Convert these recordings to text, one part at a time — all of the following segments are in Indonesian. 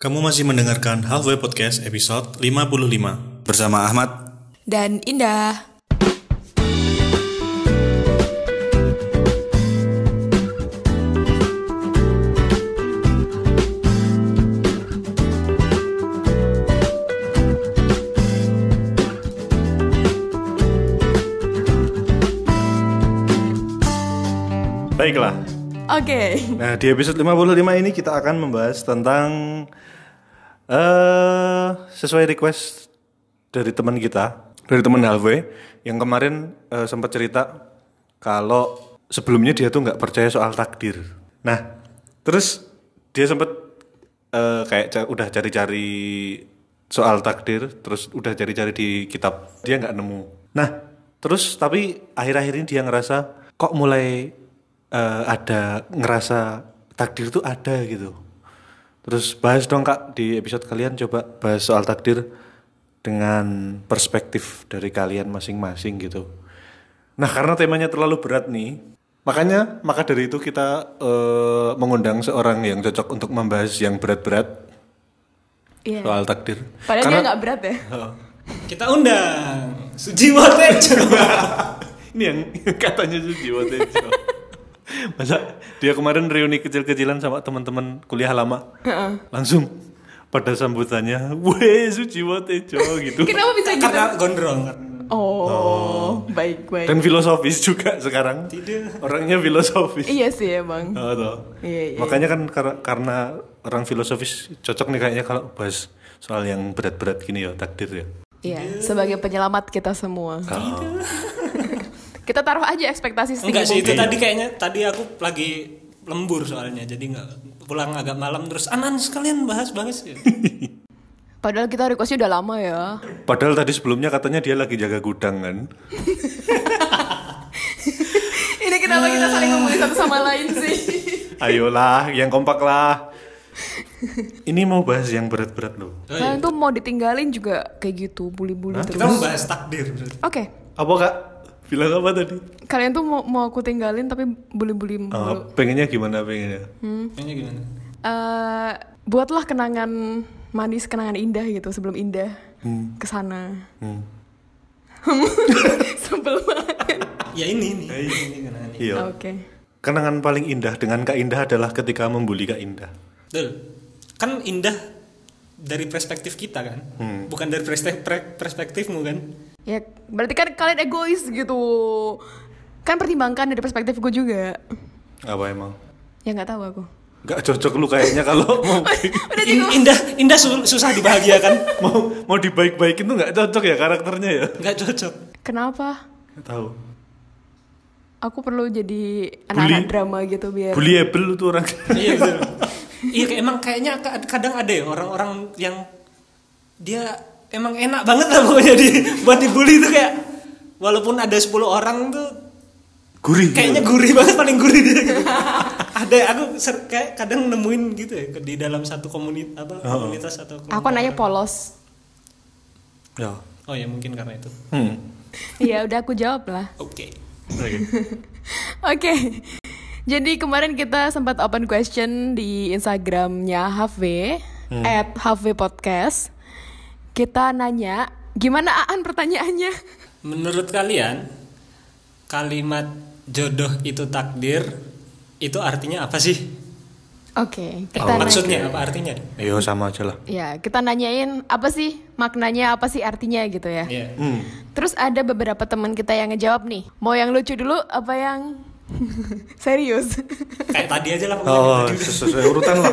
Kamu masih mendengarkan Halfway Podcast episode 55 bersama Ahmad. dan Indah. Baiklah. Oke. Nah, di episode 55 ini kita akan membahas tentang eh sesuai request dari teman kita, dari teman Halfway yang kemarin eh, sempat cerita kalau sebelumnya dia tuh nggak percaya soal takdir. Nah, terus dia sempat eh, kayak udah cari-cari soal takdir, terus udah cari-cari di kitab, dia nggak nemu. Nah, terus tapi akhir-akhir ini dia ngerasa kok mulai eh, ada ngerasa takdir tuh ada gitu. Terus bahas dong kak di episode kalian coba bahas soal takdir dengan perspektif dari kalian masing-masing gitu. Nah karena temanya terlalu berat nih, makanya maka dari itu kita eh, mengundang seorang yang cocok untuk membahas yang berat-berat Iya. soal takdir. Padahal dia nggak berat ya. Kita undang Sujiwo Tejo. Ini yang katanya Sujiwo Tejo. Masa dia kemarin reuni kecil-kecilan sama teman-teman kuliah lama. Langsung pada sambutannya, "Weh, Sujiwo Tejo" gitu. Kenapa bisa gitu? Karena gondrong. Oh, baik baik. Dan filosofis juga sekarang. Tidak. Orangnya filosofis. Iya sih emang. Oh, toh. Iya, iya. Makanya kan kar- karena orang filosofis cocok nih kayaknya kalau bahas soal yang berat-berat gini ya takdir ya. Iya, sebagai penyelamat kita semua. Oh. Kita taruh aja ekspektasi setinggi Enggak sih itu tadi kayaknya tadi aku lagi lembur soalnya jadi nggak pulang agak malam terus aman sekalian bahas-bahas ya. Padahal kita requestnya udah lama ya. Padahal tadi sebelumnya katanya dia lagi jaga gudang kan. Ini kenapa kita saling ngomongin satu sama lain sih? Ayolah, yang kompak lah. Ini mau bahas yang berat-berat loh. Oh, iya. Kalian tuh mau ditinggalin juga kayak gitu, bully-bully terus. Kita mau bahas takdir. Oke, Apa kak? Bilang apa tadi? kalian tuh mau, mau aku tinggalin tapi bully-bully mulu. Oh, pengennya gimana pengennya? Kayaknya gimana? Eh, buatlah kenangan manis, kenangan indah gitu sebelum indah ke sana. Hmm. sebelum Ya ini nih. Ini kenangan ini. Iya. Oke. Kenangan paling indah dengan Kak Indah adalah ketika membuli Kak Indah. Betul. Kan indah dari perspektif kita kan, bukan dari perspektif perspektifmu kan. Ya, berarti kan kalian egois gitu. Kan pertimbangkan dari perspektif gue juga. Apa emang? Ya nggak tahu aku. Gak cocok lu kayaknya kalau mau Udah In- indah indah su- susah dibahagiakan. mau mau dibaik-baikin tuh nggak cocok ya karakternya ya. Nggak cocok. Kenapa? Nggak tahu. Aku perlu jadi anak-anak drama gitu biar. Bullyable lu tuh orang. iya betul. Iya kayak- emang kayaknya ka- kadang ada ya orang-orang yang dia emang enak banget lah pokoknya di buat dibully itu kayak walaupun ada 10 orang tuh Gurih. kayaknya gurih banget paling gurih dia gitu. ada aku ser- kayak kadang nemuin gitu ya di dalam satu komunitas apa komunitas atau Aku kelompok nanya polos. Ya. oh ya mungkin karena itu Hmm. Iya, udah aku jawab lah. oke Oke. Oke. Jadi kemarin kita sempat open question di Instagramnya Halfway at Halfway Podcast. Kita nanya, gimana Aan pertanyaannya? menurut kalian kalimat jodoh itu takdir itu artinya apa sih Oke, kita Eh, nanya. maksudnya apa artinya Iya sama aja lah. Ya, kita nanyain apa sih maknanya, apa sih artinya gitu ya. Iya. Hmm. Terus ada beberapa teman kita yang ngejawab nih. Mau yang lucu dulu apa yang serius? kayak tadi aja lah pokoknya Oh, tadi. sesuai urutan lah.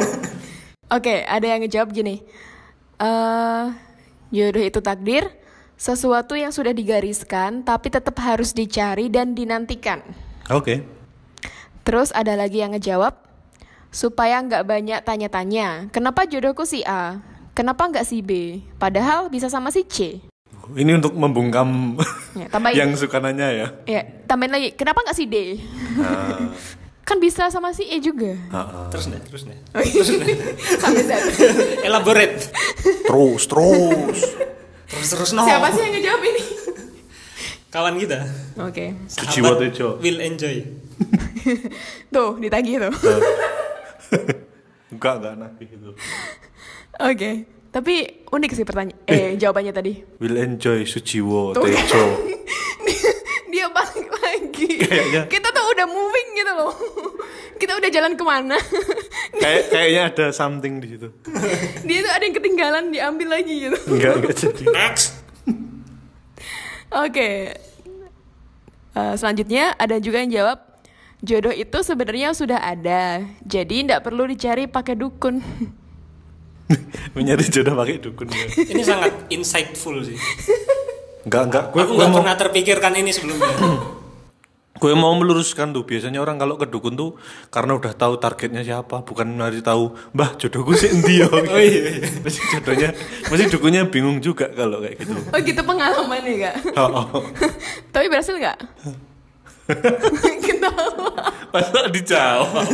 Oke, ada yang ngejawab gini. eh jodoh itu takdir, sesuatu yang sudah digariskan tapi tetap harus dicari dan dinantikan. Oke. Terus ada lagi yang ngejawab, supaya nggak banyak tanya-tanya, kenapa jodohku si A? Kenapa nggak si B? Padahal bisa sama si C. Ini untuk membungkam Ya, tambahin. yang suka nanya ya. Ya, tambahin lagi, kenapa nggak si D? Nah, kan bisa sama si E juga. ah, ah. terus nih terus nih Sampai Z. elaborate Terus, terus. terus terus no Siapa sih yang ngejawab ini? kawan kita Oke. Sujiwo Sahabat Tejo. will enjoy Tuh, ditagih tuh. Enggak, enggak nabi itu. Oke, tapi unik sih pertanyaan. Eh, jawabannya tadi. Will enjoy kan. Tejo. Dia balik lagi. Kayaknya. Kita tuh udah moving gitu loh. Kita udah jalan ke mana? Kayak kayaknya ada something di situ. Dia tuh ada yang ketinggalan diambil lagi gitu. Enggak enggak jadi. Next. Oke. Eh, selanjutnya ada juga yang jawab jodoh itu sebenarnya sudah ada, jadi tidak perlu dicari pakai dukun. Mencari jodoh pakai dukun ya. Ini sangat insightful sih. Enggak enggak. Gue Aku nggak mau pernah terpikirkan ini sebelumnya. gue mau meluruskan tuh biasanya orang kalau ke dukun tuh karena udah tahu targetnya siapa bukan nyari tahu mbah jodohku sih endi yo Oh iya, iya. pasti jodohnya pasti dukunnya bingung juga kalau kayak gitu Oh gitu pengalaman ya kak? oh, oh. Tapi berhasil nggak? Ketawa. masa dijawab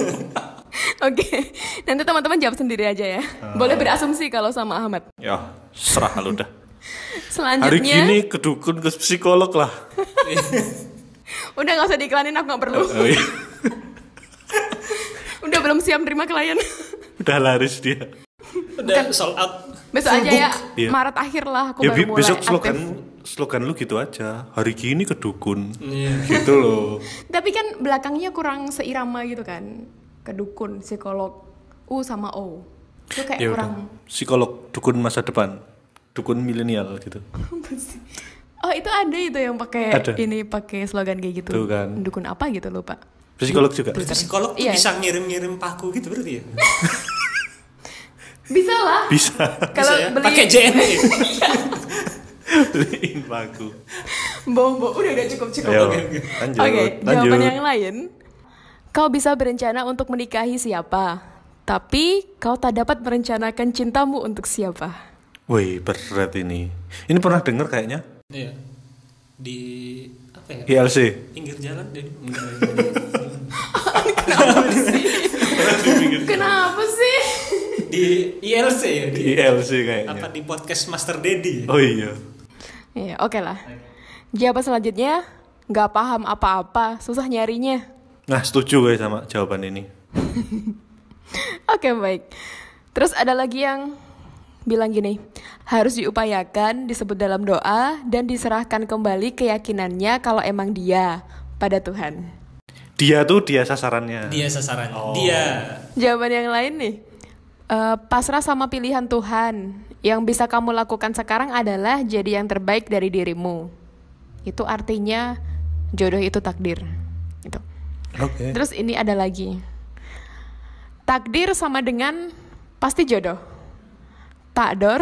Oke, nanti teman-teman jawab sendiri aja ya. Boleh berasumsi kalau sama Ahmad. ya serah lu dah hari Selanjutnya, gini ke dukun ke psikolog lah udah nggak usah diiklanin aku nggak perlu. oh, iya. Udah belum siap terima klien. udah laris dia Udah sold out. Besok aja ya, Iya. Maret akhir lah aku ya baru mulai besok aktif. slogan slogan lu gitu aja hari gini ke dukun Iya. gitu loh Tapi kan belakangnya kurang seirama gitu kan. Kedukun, psikolog, U sama O. Itu kayak ya udah kurang. psikolog dukun masa depan dukun milenial gitu? Oh itu ada itu yang pakai Ada. ini pakai slogan kayak gitu. Tuh kan. Dukun apa gitu lupa. psikolog juga Berarti psikolog tuh Iya. bisa ngirim-ngirim paku gitu berarti ya? Bisa lah. bisa Kalau ya? beli Pakai JNE. beliin paku Bobo udah udah cukup cukup. Ayo, Oke, lanjut, Oke, lanjut. jawaban yang lain. Kau bisa berencana untuk menikahi siapa, tapi kau tak dapat merencanakan cintamu untuk siapa. Wih berat ini Ini pernah denger kayaknya Iya. Di apa ya? ILC Pinggir jalan deh. Kenapa sih? Di ILC ya? Di, ILC kayaknya apa di podcast Master Dedi? ya? Oh iya Iya, oke lah. Jawaban selanjutnya, nggak paham apa-apa, susah nyarinya. Nah setuju gue sama jawaban ini Oke baik. Terus ada lagi yang bilang gini, harus diupayakan, disebut dalam doa, dan diserahkan kembali keyakinannya kalau emang dia pada Tuhan. Dia tuh dia sasarannya Dia sasarannya. Oh. Dia. Jawaban yang lain nih, eh, pasrah sama pilihan Tuhan. Yang bisa kamu lakukan sekarang adalah jadi yang terbaik dari dirimu. Itu artinya jodoh itu takdir. Gitu. Oke Terus ini ada lagi. Takdir sama dengan pasti jodoh. Takdor.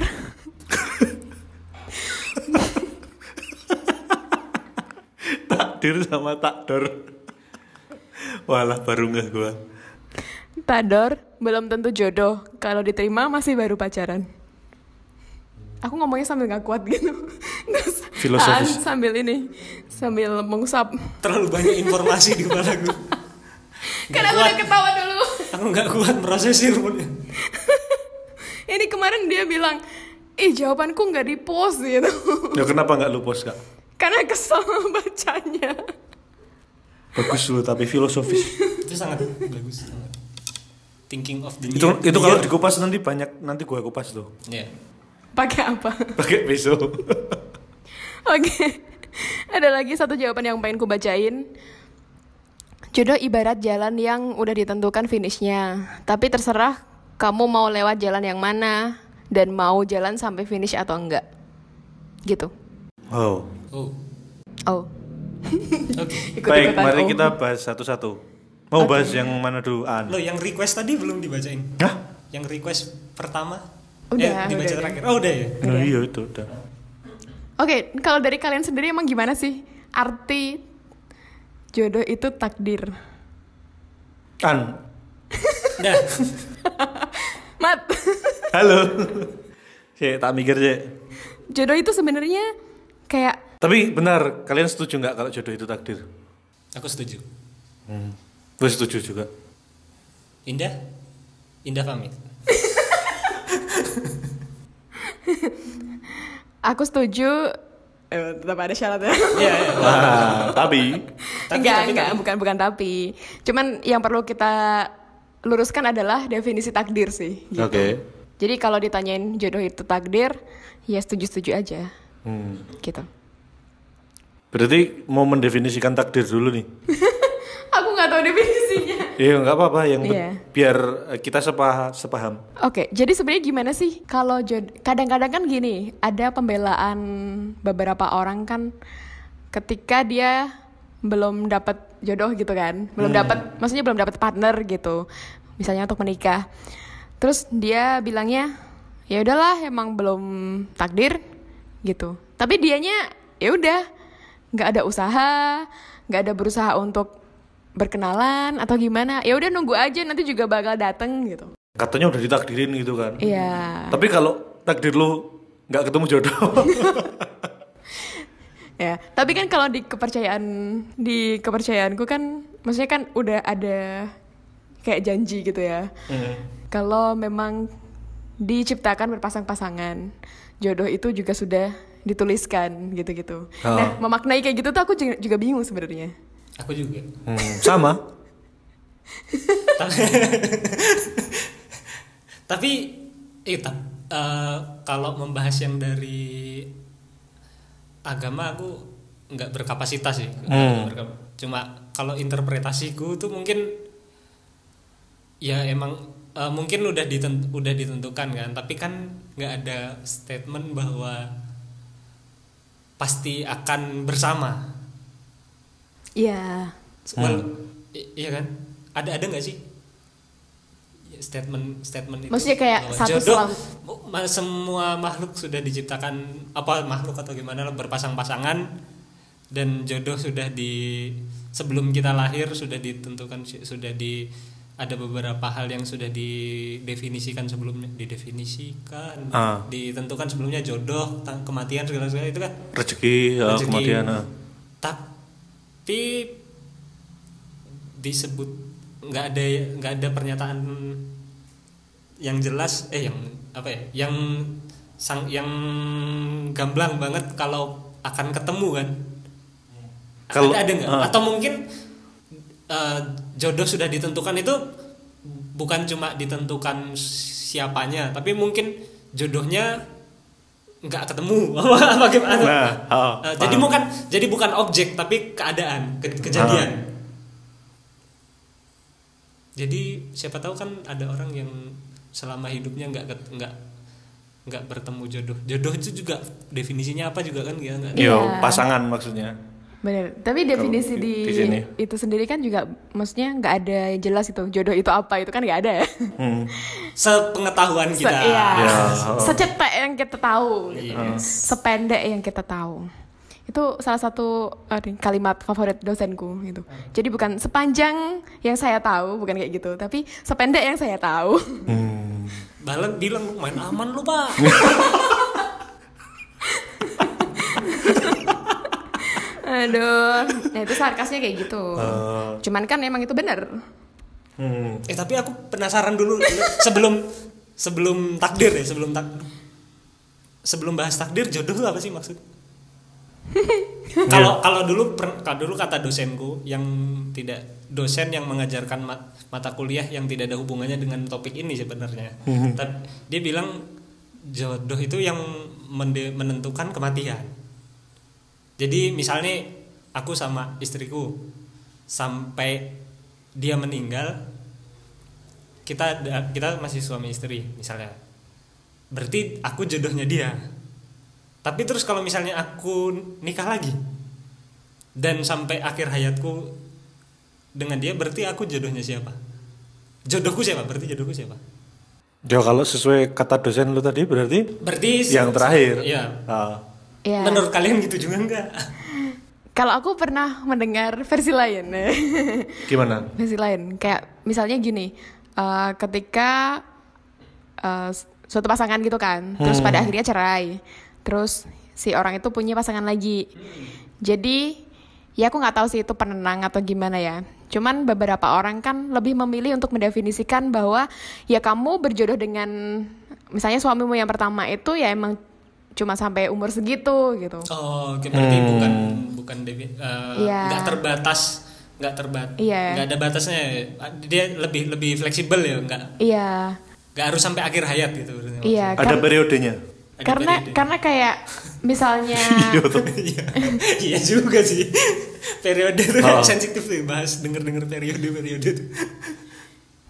Takdir sama takdor Walah baru nggak gue Takdor belum tentu jodoh. Kalau diterima masih baru pacaran. Aku ngomongnya sambil nggak kuat gitu. Terus Filosofis. Aan sambil ini, sambil mengusap. Terlalu banyak informasi di kepala gue. Kan aku udah ketawa dulu. Aku nggak kuat prosesir pun. Ini kemarin dia bilang, ih jawabanku nggak di post gitu. Ya kenapa nggak lu post kak? Karena kesel bacanya. Bagus lu tapi filosofis Itu sangat bagus. sangat. Thinking of the Itu year. itu kalau dikupas nanti banyak Nanti gue kupas tuh Iya. Pakai apa? Pakai pisau Oke. Ada lagi satu jawaban yang pengen ku bacain. Jodoh ibarat jalan yang udah ditentukan finishnya. Tapi terserah kamu mau lewat jalan yang mana dan mau jalan sampai finish atau enggak. Gitu. Oh Oh. Oh. Oke. Ikut-ikutan Baik mari oh. kita bahas satu-satu Mau bahas yang mana dulu An? Lo yang request tadi belum dibacain? Hah? Yang request pertama? Udah, eh, dibaca udah, terakhir. Oh, udah ya. Nah, iya itu udah Oke, kalau dari kalian sendiri emang gimana sih arti jodoh itu takdir? An Dah. Mat. Halo Sih tak mikir sih jodoh itu sebenarnya kayak Tapi benar, kalian setuju nggak kalau jodoh itu takdir? Aku setuju. Hmm. Gue setuju juga. Indah? Indah pamit. aku setuju eh, tetap ada syaratnya. Iya, iya. Nah, tapi Tapi, enggak, tapi, enggak, tapi. bukan bukan tapi. Cuman yang perlu kita luruskan adalah definisi takdir sih. gitu. oke. Jadi kalau ditanyain jodoh itu takdir, ya setuju-setuju aja. Hmm. Gitu. Berarti mau mendefinisikan takdir dulu nih. Aku nggak tahu definisinya. Iya nggak apa-apa yang pen- Iya. biar eh, kita sepah sepaham. Oke, jadi sebenarnya gimana sih kalau kadang-kadang kan gini, ada pembelaan beberapa orang kan ketika dia belum dapat jodoh gitu kan, belum dapat, maksudnya belum dapat partner gitu, misalnya untuk menikah. Terus dia bilangnya, ya udahlah emang belum takdir gitu. Tapi dianya ya udah nggak ada usaha, nggak ada berusaha untuk berkenalan atau gimana. Ya udah nunggu aja nanti juga bakal dateng gitu. Katanya udah ditakdirin gitu kan. Iya. Tapi kalau takdir lu nggak ketemu jodoh. Ya, tapi kan kalau di kepercayaan di kepercayaanku kan maksudnya kan udah ada kayak janji gitu ya. Hmm. Kalau memang diciptakan berpasang-pasangan, jodoh itu juga sudah dituliskan gitu-gitu. Oh. Nah, memaknai kayak gitu tuh aku juga, juga bingung sebenarnya. Aku juga. Hmm, sama. Tapi itu kalau membahas yang dari agama aku nggak berkapasitas sih. Hmm. Berkap- Cuma kalau interpretasiku tuh mungkin ya emang eh, mungkin udah diten- udah ditentukan kan, tapi kan nggak ada statement bahwa pasti akan bersama. Iya. Well, i- iya kan? Ada ada nggak sih statement statement itu? Maksudnya kayak bahwa satu jodoh selalu- ma- semua makhluk sudah diciptakan apa makhluk atau gimana berpasang-pasangan dan jodoh sudah di sebelum kita lahir sudah ditentukan sudah di ada beberapa hal yang sudah didefinisikan sebelumnya didefinisikan Ah. ditentukan sebelumnya jodoh kematian segala segala itu kan Rezeki, ya, Rezeki. kematian. ah. tapi disebut nggak ada nggak ada pernyataan yang jelas eh yang apa ya yang sang yang gamblang banget kalau akan ketemu kan. Kalau- ada nggak? Ah. atau mungkin eh, jodoh sudah ditentukan itu bukan cuma ditentukan siapanya tapi mungkin jodohnya nggak ketemu. Bagaimana Nah, oh, Eh, jadi bukan jadi bukan objek tapi keadaan ke- kejadian. Ah. Jadi siapa tahu kan ada orang yang selama hidupnya nggak nggak nggak bertemu jodoh jodoh itu juga definisinya apa juga kan ya nggak Iya. pasangan maksudnya. Bener. Tapi definisi di- di, di sini. itu sendiri kan juga maksudnya nggak ada yang jelas itu jodoh itu apa itu kan nggak ada ya. Hmm. sepengetahuan Se- kita iya. Ya, oh. Secetek yang kita tahu, gitu. Yes. sependek yang kita tahu. Itu salah satu eh, kalimat favorit dosenku gitu. Jadi bukan sepanjang yang saya tahu, bukan kayak gitu, tapi sependek yang saya tahu. Hmm. Balen bilang "Lu main aman lu pak Aduh, nah itu sarkasnya kayak gitu. Eh, Cuman kan emang itu bener. hmm. eh tapi aku penasaran dulu sebelum sebelum takdir ya sebelum tak sebelum bahas takdir jodoh itu apa sih maksud kalau kalau dulu per- kalau dulu kata dosenku yang tidak dosen yang mengajarkan mat- mata kuliah yang tidak ada hubungannya dengan topik ini sebenarnya. Tapi dia bilang jodoh itu yang mende- menentukan kematian. Jadi misalnya aku sama istriku sampai dia meninggal kita kita masih suami istri misalnya. Berarti aku jodohnya dia tapi terus kalau misalnya aku nikah lagi dan sampai akhir hayatku dengan dia berarti aku jodohnya siapa jodohku siapa berarti jodohku siapa Ya kalau sesuai kata dosen lu tadi berarti berarti yang terakhir. ya Ah. Ya. menurut kalian gitu juga enggak Kalau aku pernah mendengar versi lain. Gimana? versi lain kayak misalnya gini eh, ketika eh, suatu pasangan gitu kan terus pada akhirnya cerai terus si orang itu punya pasangan lagi. Jadi ya aku nggak tahu sih itu penenang atau gimana ya. Cuman beberapa orang kan lebih memilih untuk mendefinisikan bahwa ya kamu berjodoh dengan misalnya suamimu yang pertama itu ya emang cuma sampai umur segitu gitu. Oh oke, berarti bukan bukan defi- eh, Iya. nggak terbatas nggak terbatas Iya. nggak ada batasnya dia lebih lebih fleksibel ya nggak iya. nggak harus sampai akhir hayat gitu Iya, Ada kar- periodenya. Karena periode. karena kayak misalnya Iya iya. Iya juga sih. Periode itu Oh. sensitif tuh bahas denger denger periode periode tuh.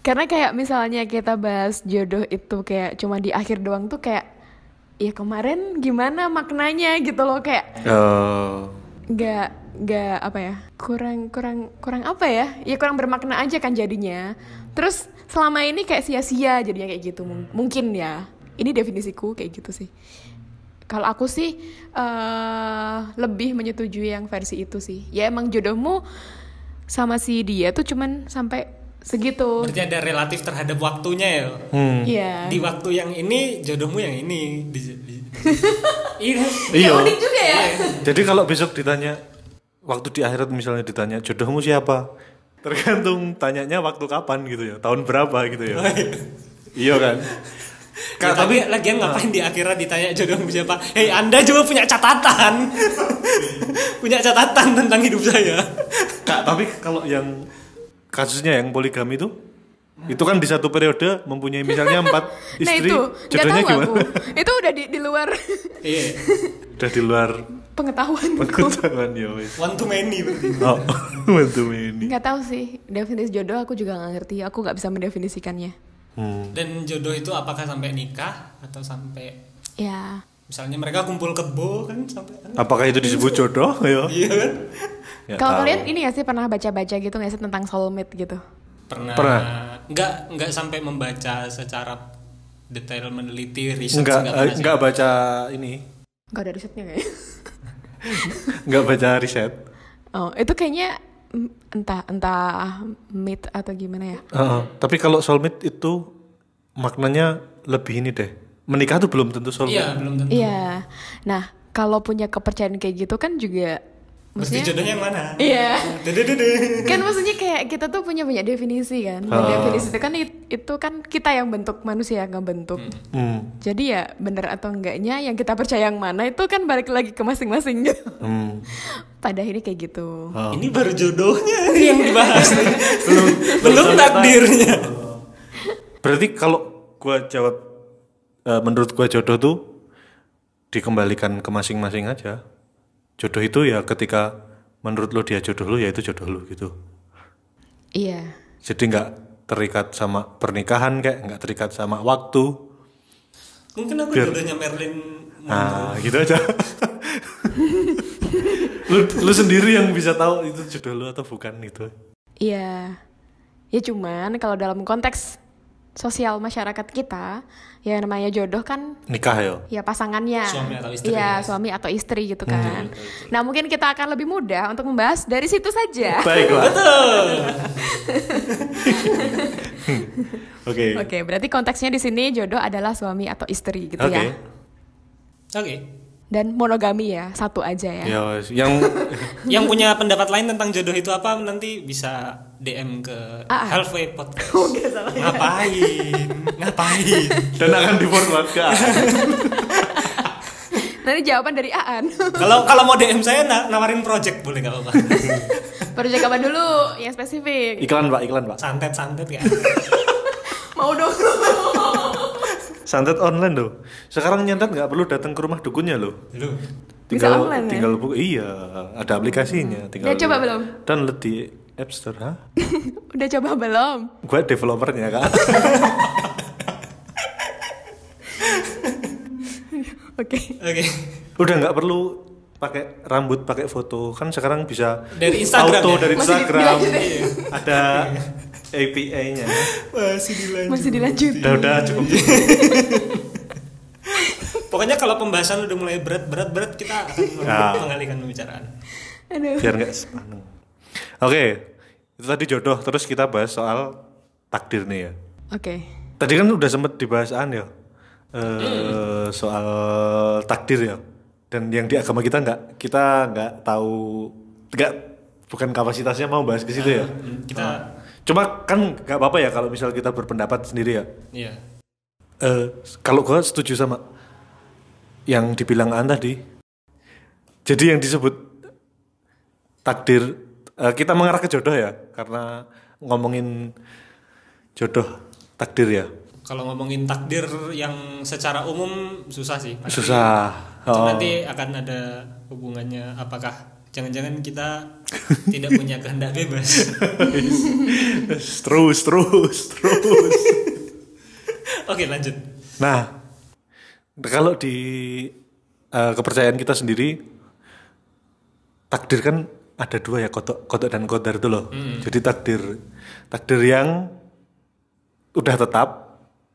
Karena kayak misalnya kita bahas jodoh itu kayak cuma di akhir doang tuh kayak ya kemarin gimana maknanya? gitu loh kayak Eh, nggak nggak apa ya kurang kurang kurang apa ya? Ya kurang bermakna aja kan jadinya. Terus selama ini kayak sia-sia jadinya kayak gitu Mung- mungkin ya ini definisiku kayak gitu sih kalau aku sih eh lebih menyetujui yang versi itu sih ya emang jodohmu sama si dia tuh cuman sampai segitu berarti ada relatif terhadap waktunya ya hmm. Iya. di waktu yang ini jodohmu yang ini di, di- iya Iya. unik juga ya Jadi kalau besok ditanya waktu di akhirat misalnya ditanya jodohmu siapa? Tergantung tanyanya waktu kapan gitu ya, tahun berapa gitu ya. iya kan? Kak, tapi lagian ngapain di akhirat ditanya jodohmu siapa? Hei, Anda juga punya catatan. punya catatan tentang hidup saya. Kak, tapi kalau yang kasusnya yang poligami itu itu kan di satu periode mempunyai misalnya empat nah istri, itu nggak jodohnya tahu gimana? aku itu udah di, di luar Iya. Udah di luar pengetahuanku pengetahuan ya wes. One to many berarti. Oh, bantu ini. nggak tahu sih definisi jodoh aku juga nggak ngerti aku nggak bisa mendefinisikannya Hmm. Dan jodoh itu apakah sampai nikah atau sampai ya misalnya mereka kumpul kebo kan sampai Apakah itu disebut jodoh? Ya. Iya kan? Ya, kalau kalian ini ya sih pernah baca-baca gitu nggak sih tentang soulmate gitu Pernah. Pernah. Enggak enggak sampai membaca secara detail meneliti riset eh, pernah sih. enggak baca ini, nggak ada risetnya kayaknya enggak baca riset. oh itu kayaknya entah entah myth atau gimana ya Heeh, tapi kalau soulmate itu maknanya lebih ini deh. Menikah tuh belum tentu soulmate. Iya, belum tentu. iya nah kalau punya kepercayaan kayak gitu kan juga Mesti maksudnya jodohnya yang mana? iya kan maksudnya kayak kita tuh punya banyak definisi kan Oh. definisi itu kan it- itu kan kita yang bentuk manusia yang bentuk Hmm. jadi ya bener atau enggaknya yang kita percaya yang mana itu kan balik lagi ke masing-masing gitu Hmm. pada akhirnya kayak gitu Oh. Ini baru jodohnya yang dibahas. belum belum takdirnya. Berarti kalau gua jawab eh, menurut gua jodoh tuh dikembalikan ke masing-masing aja. Jodoh itu ya ketika menurut lo dia jodoh lo ya itu jodoh lo gitu. iya Jadi nggak terikat sama pernikahan kayak nggak terikat sama waktu. Mungkin aku Biar- jodohnya Merlin Nah, gitu aja. lu, lu sendiri yang bisa tahu itu jodoh lu atau bukan gitu. iya ya cuman kalau dalam konteks sosial masyarakat kita ya namanya jodoh kan Nikah ya. ya pasangannya Suami atau istri, Iya, ya. suami atau istri gitu kan nah mungkin kita akan lebih mudah untuk membahas dari situ saja Baiklah. Oke. Oke, berarti konteksnya di sini jodoh adalah suami atau istri gitu Oke. ya. Oke. Dan monogami ya, satu aja ya. Ya, wes. yang Yang punya pendapat lain tentang jodoh itu apa nanti bisa DM ke. Halfway Podcast. Ngapain? Ngapain? dan akan di forward ke Nanti jawaban dari Aan. Kalau kalau mau DM saya na- nawarin project boleh nggak apa-apa. Project apa dulu yang spesifik? iklan pak, iklan pak. Santet-santet ya. Mau dong. Santet online loh. Sekarang nyantet nggak perlu datang ke rumah dukunnya loh. Lu. Tinggal online ya? tinggal bu- iya, ada aplikasinya. Tinggal Udah coba belum? Download di App Store, ha? Udah coba belum? Gue developernya kak. Oke. Oke. Udah nggak perlu pakai rambut, pakai foto. Kan sekarang bisa Dari Instagram auto ya? dari Instagram. ada API-nya. Masih dilanjut. Masih dilanjut. Udah udah cukup. Pokoknya kalau pembahasan udah mulai berat-berat berat kita akan Ya. mengalihkan pembicaraan. Aduh. Biar nggak sepaneng. Oke, itu tadi jodoh. Terus kita bahas soal takdir nih ya. Oke. Tadi kan udah sempet dibahasaan ya. Eh, soal takdir ya. Dan yang di agama kita nggak kita nggak tahu nggak bukan kapasitasnya mau bahas ke situ ya. Kita Cuma kan nggak apa-apa ya kalau misal kita berpendapat sendiri ya. iya. Eh, kalau gua setuju sama yang dibilang An tadi. Jadi yang disebut takdir eh, kita mengarah ke jodoh ya karena ngomongin jodoh takdir ya. kalau ngomongin takdir yang secara umum susah sih pasti. Susah. Oh. nanti akan ada hubungannya apakah jangan-jangan kita tidak punya kehendak bebas terus terus terus. oke lanjut Nah, kalau di eh, kepercayaan kita sendiri, takdir kan ada dua ya kodok, kodok dan kodar itu loh. Jadi takdir, takdir yang udah tetap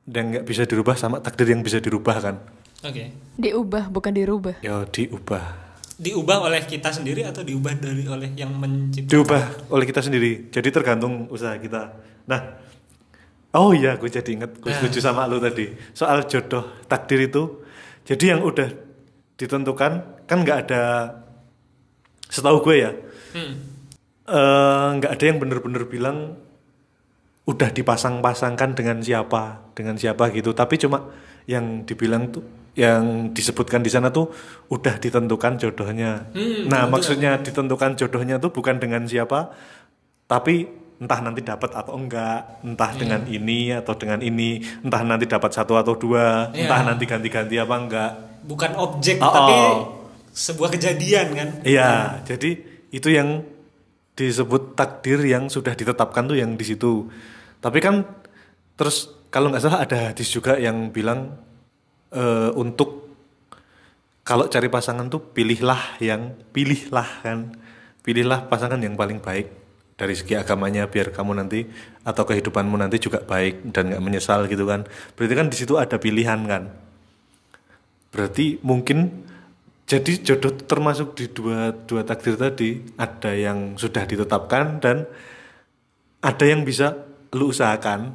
dan nggak bisa dirubah sama takdir yang bisa dirubah kan. oke Diubah bukan dirubah. Ya diubah, diubah oleh kita sendiri atau diubah dari oleh yang menciptakan diubah oleh kita sendiri. Jadi tergantung usaha kita. Nah, oh iya, gue jadi inget, gue setuju sama lu tadi soal jodoh takdir itu. Jadi yang udah ditentukan kan nggak ada, setahu gue ya, Hmm. eh, nggak ada yang bener-bener bilang udah dipasang-pasangkan dengan siapa, dengan siapa gitu. Tapi cuma yang dibilang tuh, yang disebutkan di sana tuh udah ditentukan jodohnya. Hmm, nah, maksudnya ditentukan jodohnya tuh bukan dengan siapa, tapi entah nanti dapat atau enggak, entah Iya. dengan ini atau dengan ini, entah nanti dapat satu atau dua, Iya. entah nanti ganti-ganti apa enggak. bukan objek Oh, tapi oh. sebuah kejadian kan Iya, jadi itu yang disebut takdir yang sudah ditetapkan tuh yang di situ. Tapi kan terus kalau nggak salah ada hadis juga yang bilang eh, untuk kalau cari pasangan tuh pilihlah yang pilihlah kan, pilihlah pasangan yang paling baik dari segi agamanya biar kamu nanti atau kehidupanmu nanti juga baik dan nggak menyesal gitu kan. Berarti kan di situ ada pilihan kan. Berarti mungkin jadi jodoh termasuk di dua dua takdir tadi ada yang sudah ditetapkan dan ada yang bisa lu usahakan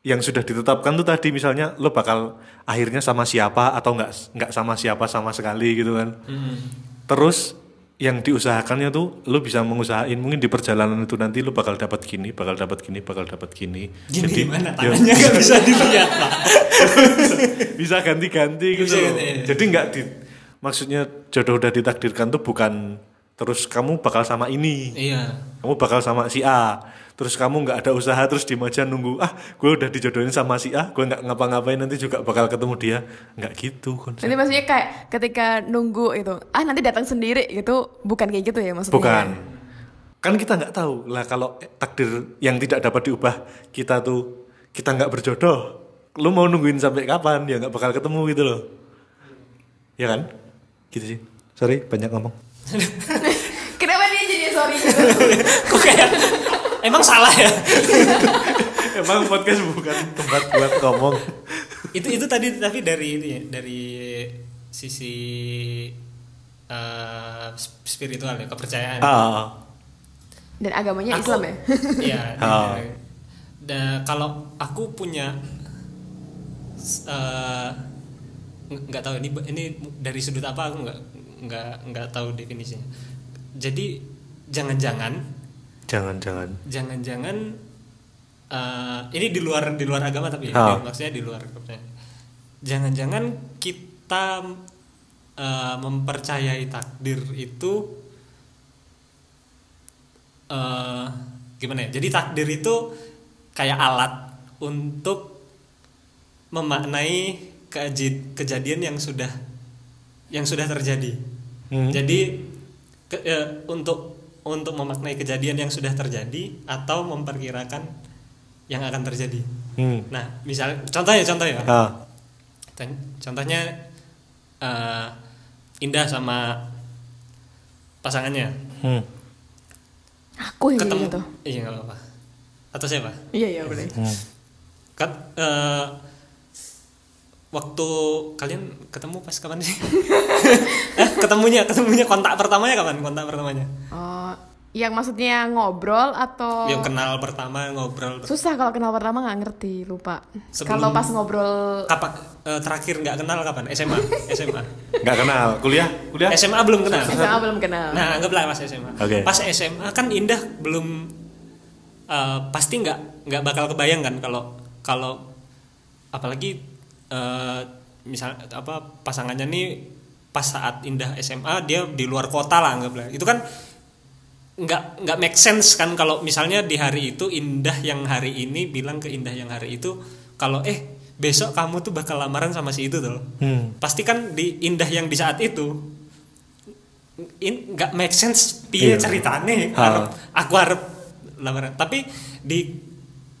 yang sudah ditetapkan tuh tadi misalnya lo bakal akhirnya sama siapa atau nggak nggak sama siapa sama sekali gitu kan. Terus yang diusahakannya tuh lo bisa mengusahain mungkin di perjalanan itu nanti lo bakal dapat gini bakal dapat gini bakal dapat gini. Gini gimana ya, tangannya? nggak bisa dilihat bisa ganti-ganti gitu Bisa ganti, iya. Jadi nggak di maksudnya jodoh udah ditakdirkan tuh bukan terus kamu bakal sama ini, iya. Kamu bakal sama si A. Terus kamu nggak ada usaha terus di aja nunggu ah gue udah dijodohin sama si A, gue nggak ngapa-ngapain nanti juga bakal ketemu dia. Nggak gitu konsep. Nanti maksudnya kayak ketika nunggu itu, ah nanti datang sendiri gitu, bukan kayak gitu ya maksudnya. Bukan. Kan kita nggak tahu lah kalau takdir yang tidak dapat diubah kita tuh kita nggak berjodoh. Lu mau nungguin sampai kapan? Ya nggak bakal ketemu gitu loh. Ya kan? Gitu sih. Sorry banyak ngomong. Kenapa dia jadi sorry gitu? kok kayak emang salah ya Emang podcast bukan tempat buat ngomong. itu itu tadi tapi dari itu ya dari sisi eh, sp- spiritual ya kepercayaan Ah, Dan agamanya Aku- Islam ya? Iya. Oh. Dan kalau aku punya eh, ng- nggak tahu ini ini dari sudut apa aku nggak nggak nggak tahu definisinya. Jadi jangan-jangan jangan-jangan. jangan-jangan eh, ini di luar di luar agama tapi ya, Ah. maksudnya di luar. Jangan-jangan kita eh, mempercayai takdir itu eh gimana ya? Jadi takdir itu kayak alat untuk memaknai kejadian yang sudah yang sudah terjadi. Hmm. Jadi ke- eh, untuk untuk memaknai kejadian yang sudah terjadi atau memperkirakan yang akan terjadi. Hmm. Nah, misal contohnya contohnya Ah, contohnya eh, Indah sama pasangannya hmm. Aku yang ketemu gitu. iya nggak apa-apa atau siapa Iya iya boleh. Hmm. Kat, eh, waktu kalian ketemu pas kapan sih eh, ketemunya ketemunya kontak pertamanya kapan kontak pertamanya Oh, yang maksudnya ngobrol atau yang kenal pertama ngobrol susah kalau kenal pertama nggak ngerti lupa. Sebelum- Kalau pas ngobrol kapan eh, terakhir nggak kenal kapan SMA SMA Nggak kenal. Kuliah? Kuliah? SMA belum kenal SMA belum kenal. Nah, anggaplah pas SMA. Oke. Pas SMA kan Indah belum eh, pasti nggak nggak bakal kebayang kan kalau kalau apalagi eh, misal apa pasangannya nih pas saat Indah SMA dia di luar kota lah anggaplah. Itu kan nggak nggak make sense kan kalau misalnya di hari itu Indah yang hari ini bilang ke Indah yang hari itu kalau eh besok kamu tuh bakal lamaran sama si itu tuh Hmm. pasti kan di indah yang di saat itu in nggak make sense piye Iya. ceritane Ha. Arep- aku harap lamaran tapi di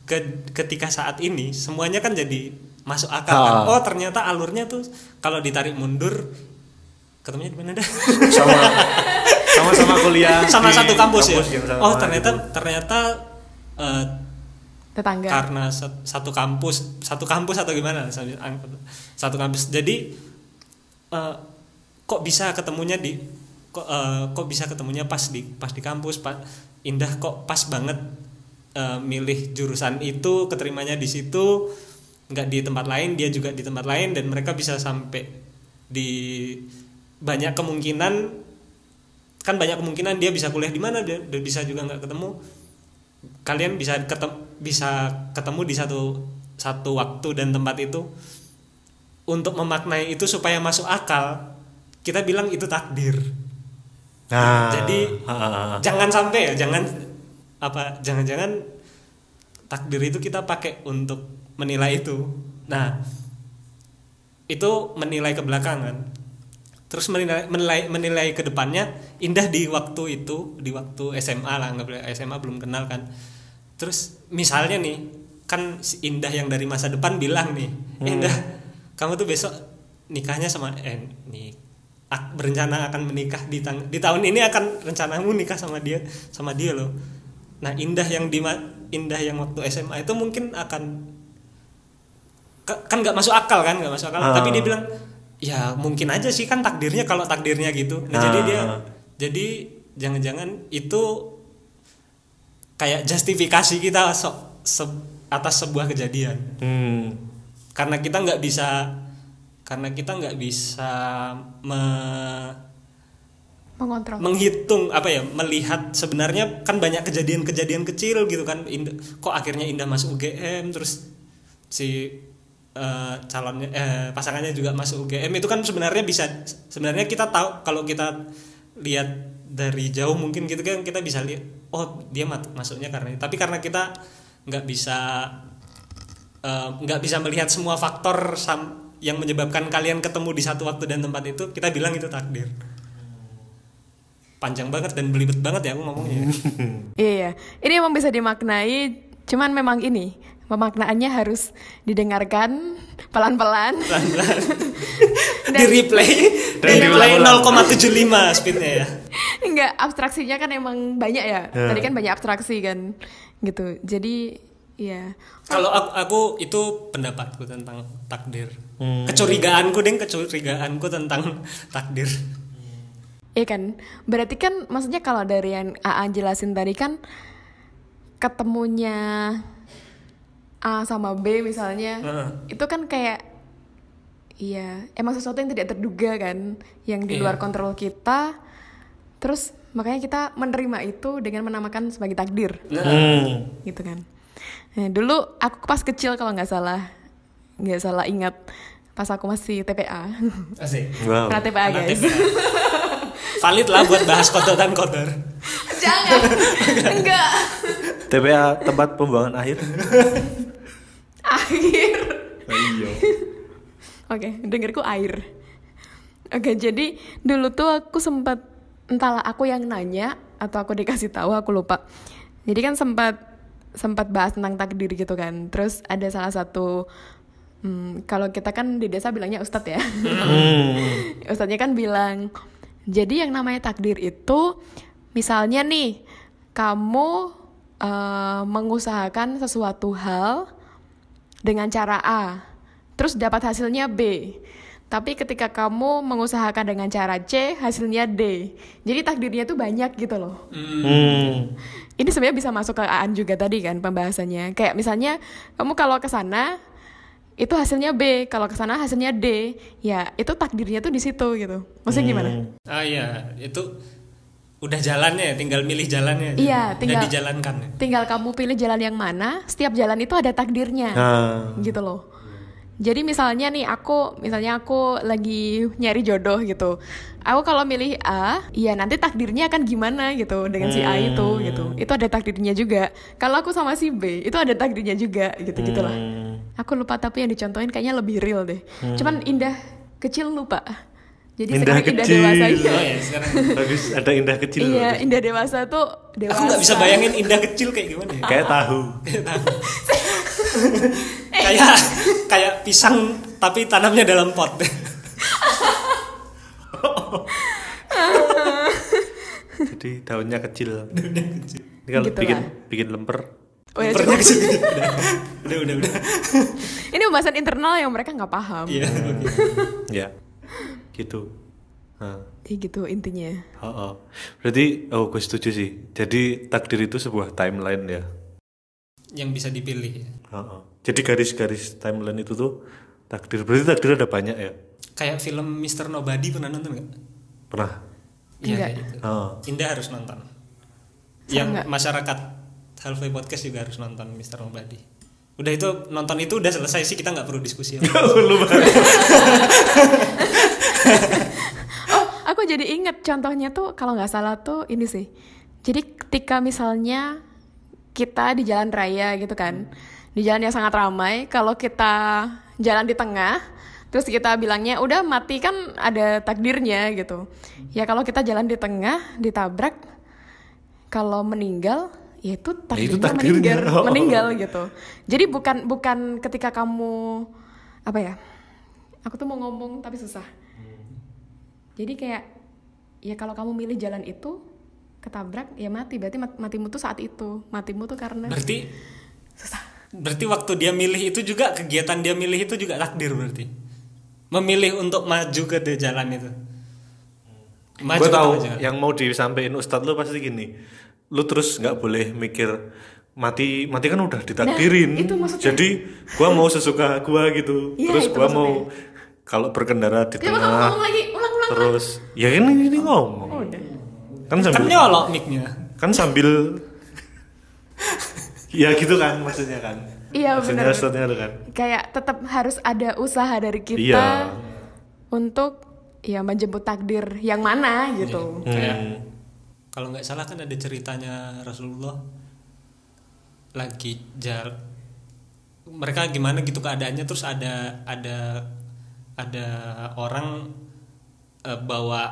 ke- ketika saat ini semuanya kan jadi masuk akal. Ha. kan. oh ternyata alurnya tuh kalau ditarik mundur ketemunya di mana dah? Sama. Sama-sama kuliah sama di satu kampus, ya? yang sama oh ternyata ternyata eh, Tetangga. karena sat- satu kampus satu kampus atau gimana? Satu kampus. Jadi eh, kok bisa ketemunya di kok eh, kok bisa ketemunya pas di pas di kampus pak? Indah kok pas banget eh, milih jurusan itu keterimanya di situ nggak di tempat lain dia juga di tempat lain dan mereka bisa sampai di banyak kemungkinan kan banyak kemungkinan dia bisa kuliah di mana dia dan bisa juga nggak ketemu. Kalian bisa ketemu bisa ketemu di satu satu waktu dan tempat itu. Untuk memaknai itu supaya masuk akal kita bilang itu takdir. Nah, Jadi- jangan sampai ya jangan apa jangan-jangan takdir itu kita pakai untuk menilai itu. Nah itu menilai ke belakang kan? Terus menilai menilai menilai ke depannya indah di waktu itu di waktu SMA lah nggak boleh SMA belum kenal kan? Terus misalnya nih kan si indah yang dari masa depan bilang nih indah kamu tuh besok nikahnya sama eh nih ak- berencana akan menikah di, tang- di tahun ini akan rencanamu nikah sama dia sama dia loh. Nah indah yang di indah yang waktu SMA itu mungkin akan Ka- kan nggak masuk akal kan nggak masuk akal Ah. tapi dia bilang ya mungkin aja sih kan takdirnya kalau takdirnya gitu nah Ah. jadi dia jadi jangan-jangan itu kayak justifikasi kita so- se- atas sebuah kejadian Hmm. karena kita nggak bisa karena kita nggak bisa me- Mengontrol. menghitung apa ya melihat sebenarnya kan banyak kejadian-kejadian kecil gitu kan Indah- kok akhirnya Indah masuk UGM terus si eh, calonnya eh, pasangannya juga masuk UGM itu kan sebenarnya bisa sebenarnya kita tahu kalau kita lihat dari jauh mungkin gitu kan kita bisa lihat oh dia masuknya karena tapi karena kita nggak bisa eh, nggak bisa melihat semua faktor sam- yang menyebabkan kalian ketemu di satu waktu dan tempat itu kita bilang itu takdir. Panjang banget dan belibet banget ya aku ngomongnya. Iya, ini emang bisa dimaknai, cuman memang ini pemaknaannya harus didengarkan pelan-pelan. di replay di Dan replay diulang-ulang. 0,75 speednya ya Enggak, abstraksinya kan emang banyak ya. Ya. Tadi kan banyak abstraksi kan, gitu. Jadi, ya. kalau aku, aku itu pendapatku tentang takdir Hmm. kecurigaanku deng kecurigaanku tentang takdir Iya kan, berarti kan maksudnya kalau dari yang AA jelasin tadi kan ketemunya A sama B misalnya, Heeh. itu kan kayak iya emang sesuatu yang tidak terduga kan, yang di luar kontrol kita, terus makanya kita menerima itu dengan menamakan sebagai takdir, Hmm. gitu kan. Nah, dulu aku pas kecil kalau nggak salah, nggak salah ingat pas aku masih TPA, asik Wow. pernah TPA Anak guys. TPA. valid lah buat bahas kodotan kotor Jangan, enggak. TPA tempat pembuangan akhir. air. Iya. oke dengerku air. Oke jadi dulu tuh aku sempat entahlah aku yang nanya atau aku dikasih tahu aku lupa. Jadi kan sempat sempat bahas tentang takdir gitu kan. Terus ada salah satu hmm, kalau kita kan di desa bilangnya ustadz ya. Hmm. Ustadznya kan bilang, jadi yang namanya takdir itu, misalnya nih, kamu eh, mengusahakan sesuatu hal dengan cara A, terus dapat hasilnya B. Tapi ketika kamu mengusahakan dengan cara C, hasilnya D. Jadi takdirnya tuh banyak gitu loh. Hmm. Ini sebenarnya bisa masuk ke Aan juga tadi kan pembahasannya. Kayak misalnya kamu kalau ke sana itu hasilnya B, kalau ke sana hasilnya D. Ya, itu takdirnya tuh di situ gitu. Maksudnya gimana? ah iya itu udah jalannya ya tinggal milih jalannya aja. Iya, udah tinggal- dijalankan ya. Tinggal kamu pilih jalan yang mana, setiap jalan itu ada takdirnya. Nah. Gitu loh. Jadi misalnya nih aku, misalnya aku lagi nyari jodoh gitu. Aku kalau milih A, ya nanti takdirnya akan gimana gitu dengan si A itu gitu. Itu ada takdirnya juga. Kalau aku sama si B, itu ada takdirnya juga gitu gitulah. Hmm. Aku lupa tapi yang dicontohin kayaknya lebih real deh. Cuman indah kecil lupa. Jadi Indah sekarang indah kecil. dewasa Oh iya. ya sekarang Bagus, ada indah kecil. Iya, bagus. indah dewasa tuh dewasa. aku nggak bisa bayangin indah kecil kayak gimana ya. Kayak tahu. kayak kayak pisang tapi tanamnya dalam pot. Jadi daunnya kecil. Ini kalau Gitu bikin lah. bikin lemper. Oh ya, cukup. kecil. udah, udah, udah. Ini pembahasan internal yang mereka nggak paham. Iya, oke. Ya. Gitu. Nah. Ya gitu intinya. Oh, oh. Berarti oh gue setuju sih. Jadi takdir itu sebuah timeline ya. Yang bisa dipilih ya. Oh, oh. Jadi garis-garis timeline itu tuh takdir. Berarti takdir ada banyak ya. Kayak film Mr. Nobody pernah nonton nggak? Pernah. Iya, Enggak. kayak gitu. Oh. Indah harus nonton. Sama Yang nggak? masyarakat Halfway Podcast juga harus nonton Mr. Nobody. Udah itu nonton itu udah selesai sih kita nggak perlu diskusi. Aku jadi inget contohnya tuh kalau nggak salah tuh ini sih. Jadi ketika misalnya kita di jalan raya gitu kan, di jalan yang sangat ramai, kalau kita jalan di tengah, terus kita bilangnya udah mati kan ada takdirnya gitu. Ya kalau kita jalan di tengah ditabrak, kalau meninggal ya itu takdirnya, itu takdirnya. meninggal, Oh. meninggal gitu. Jadi bukan bukan ketika kamu apa ya? Aku tuh mau ngomong tapi susah. Jadi kayak ya kalau kamu milih jalan itu ketabrak ya mati berarti mat- matimu tuh saat itu matimu tuh karena Berarti susah berarti waktu dia milih itu juga kegiatan dia milih itu juga takdir berarti. Memilih untuk maju ke de- jalan itu. Maju gue tahu maju? yang mau disampaikan ustadz lu pasti gini. Lu terus nggak boleh mikir mati mati kan udah ditakdirin. Nah, itu maksudnya. Jadi gua mau sesuka gua gitu. Iya, terus gua maksudnya. mau kalau berkendara di tengah lagi terus ya kan ini ngomong. oh, udah Kan Kan sambil nyolok mic-nya. kan sambil ya gitu kan maksudnya kan. Iya, itu kan. kayak tetap harus ada usaha dari kita Iya. untuk ya menjemput takdir yang mana gitu Kayak Hmm. kalau nggak salah kan ada ceritanya Rasulullah lagi jar mereka gimana gitu keadaannya terus ada ada ada orang eh, bawa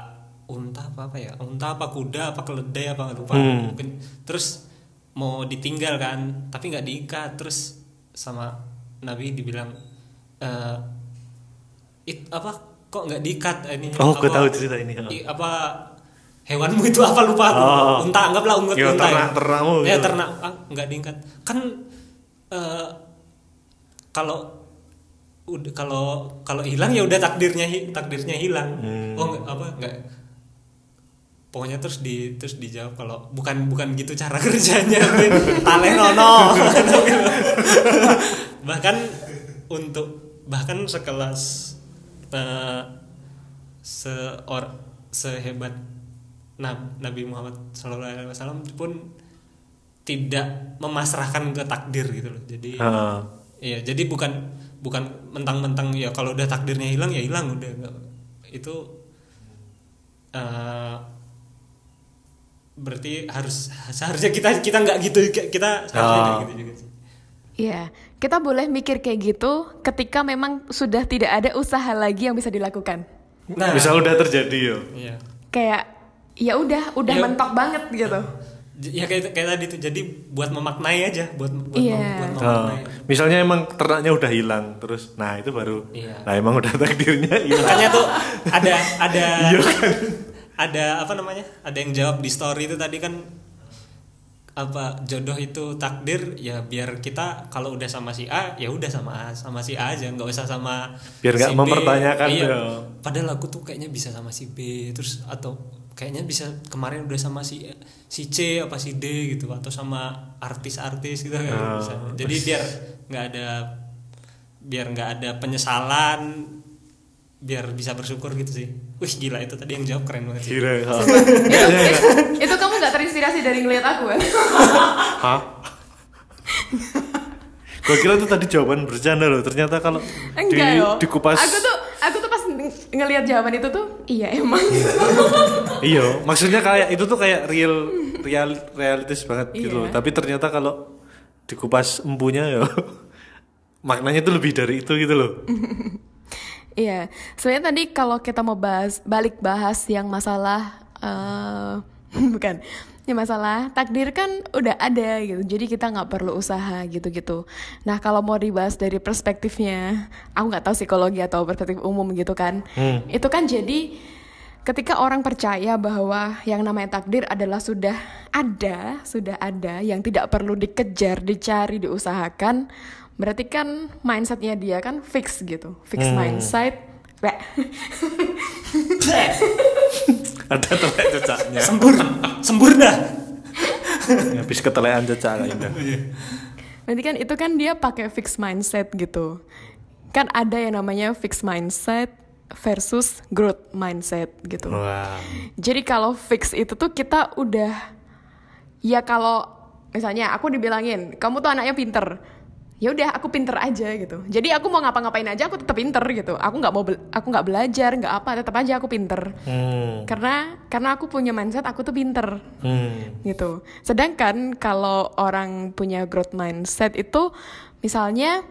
unta apa apa ya unta apa kuda apa keledai apa nggak lupa Hmm. Mungkin- terus mau ditinggal kan tapi nggak diikat terus sama Nabi dibilang eh it apa kok nggak diikat ini Oh, gue apa- tahu cerita ini. i- apa hewanmu itu apa lupa aku Oh. unta anggaplah unta Ya, unta ternak- ternakmu ya gitu. ternak ah, nggak diikat kan eh, kalau udah kalau kalau hilang ya udah takdirnya takdirnya hilang. Hmm. oh nggak apa nggak. Pokoknya terus di terus dijawab kalau bukan bukan gitu cara kerjanya talenono bahkan untuk bahkan sekelas eh, seor sehebat Nab- Nabi Muhammad SAW pun tidak memasrahkan ke takdir gitu loh. Jadi Ah. Iya, jadi bukan bukan mentang-mentang ya kalau udah takdirnya hilang ya hilang udah itu eh, berarti harus seharusnya kita kita nggak gitu kita seharusnya nggak Oh. gitu juga sih. Iya, kita boleh mikir kayak gitu ketika memang sudah tidak ada usaha lagi yang bisa dilakukan. Nah, Misal udah terjadi yo. iya. Kayak ya udah, udah Ya. mentok banget gitu. Ya kayak kayak tadi tuh jadi buat memaknai aja, buat buat, Iya. mem- buat Ah. memaknai. misalnya emang ternaknya udah hilang terus nah itu baru Iya. nah emang udah takdirnya hilang Makanya tuh ada ada Iya kan? ada apa namanya? Ada yang jawab di story itu tadi kan apa jodoh itu takdir ya biar kita kalau udah sama si A ya udah sama A sama si A aja nggak usah sama Biar nggak si B. mempertanyakan iya. ya. padahal aku tuh kayaknya bisa sama si B terus atau kayaknya bisa kemarin udah sama si si C apa si D gitu atau sama artis-artis gitu kan Oh, bisa. jadi biar nggak ada biar nggak ada penyesalan biar bisa bersyukur gitu sih wih gila itu tadi yang jawab keren banget sih Kira, ha. itu, itu kamu nggak terinspirasi dari ngeliat aku kan? Hah? Gue kira tuh tadi jawaban bercanda loh. Ternyata kalau di, dikupas, Aku tuh aku tuh ngelihat jawaban itu tuh iya emang. iya. Maksudnya kayak itu tuh kayak real, real, realistis banget gitu Iya. loh. Tapi ternyata kalau dikupas empunya ya maknanya itu lebih dari itu gitu loh. Iya, sebenarnya tadi kalau kita mau bahas balik bahas yang masalah eh bukan, yang masalah takdir kan udah ada gitu, jadi kita nggak perlu usaha gitu-gitu. Nah kalau mau dibahas dari perspektifnya, aku nggak tahu psikologi atau perspektif umum gitu kan, itu kan jadi ketika orang percaya bahwa yang namanya takdir adalah sudah ada, sudah ada, yang tidak perlu dikejar, dicari, diusahakan, berarti kan mindsetnya dia kan fix gitu, fix mindset. Ada telek cecaknya. Sembur, sembur dah. Habis ketelekan cecak Indah. Berarti kan itu kan dia pakai fix mindset gitu. Kan ada yang namanya fix mindset versus growth mindset gitu. Wah. Jadi kalau fix itu tuh kita udah ya kalau misalnya aku dibilangin kamu tuh anaknya pinter, ya udah aku pinter aja gitu. Jadi aku mau ngapa-ngapain aja aku tetap pinter gitu. Aku nggak mau aku nggak belajar nggak apa tetap aja aku pinter. Hmm. Karena karena aku punya mindset aku tuh pinter Hmm. gitu. Sedangkan kalau orang punya growth mindset itu misalnya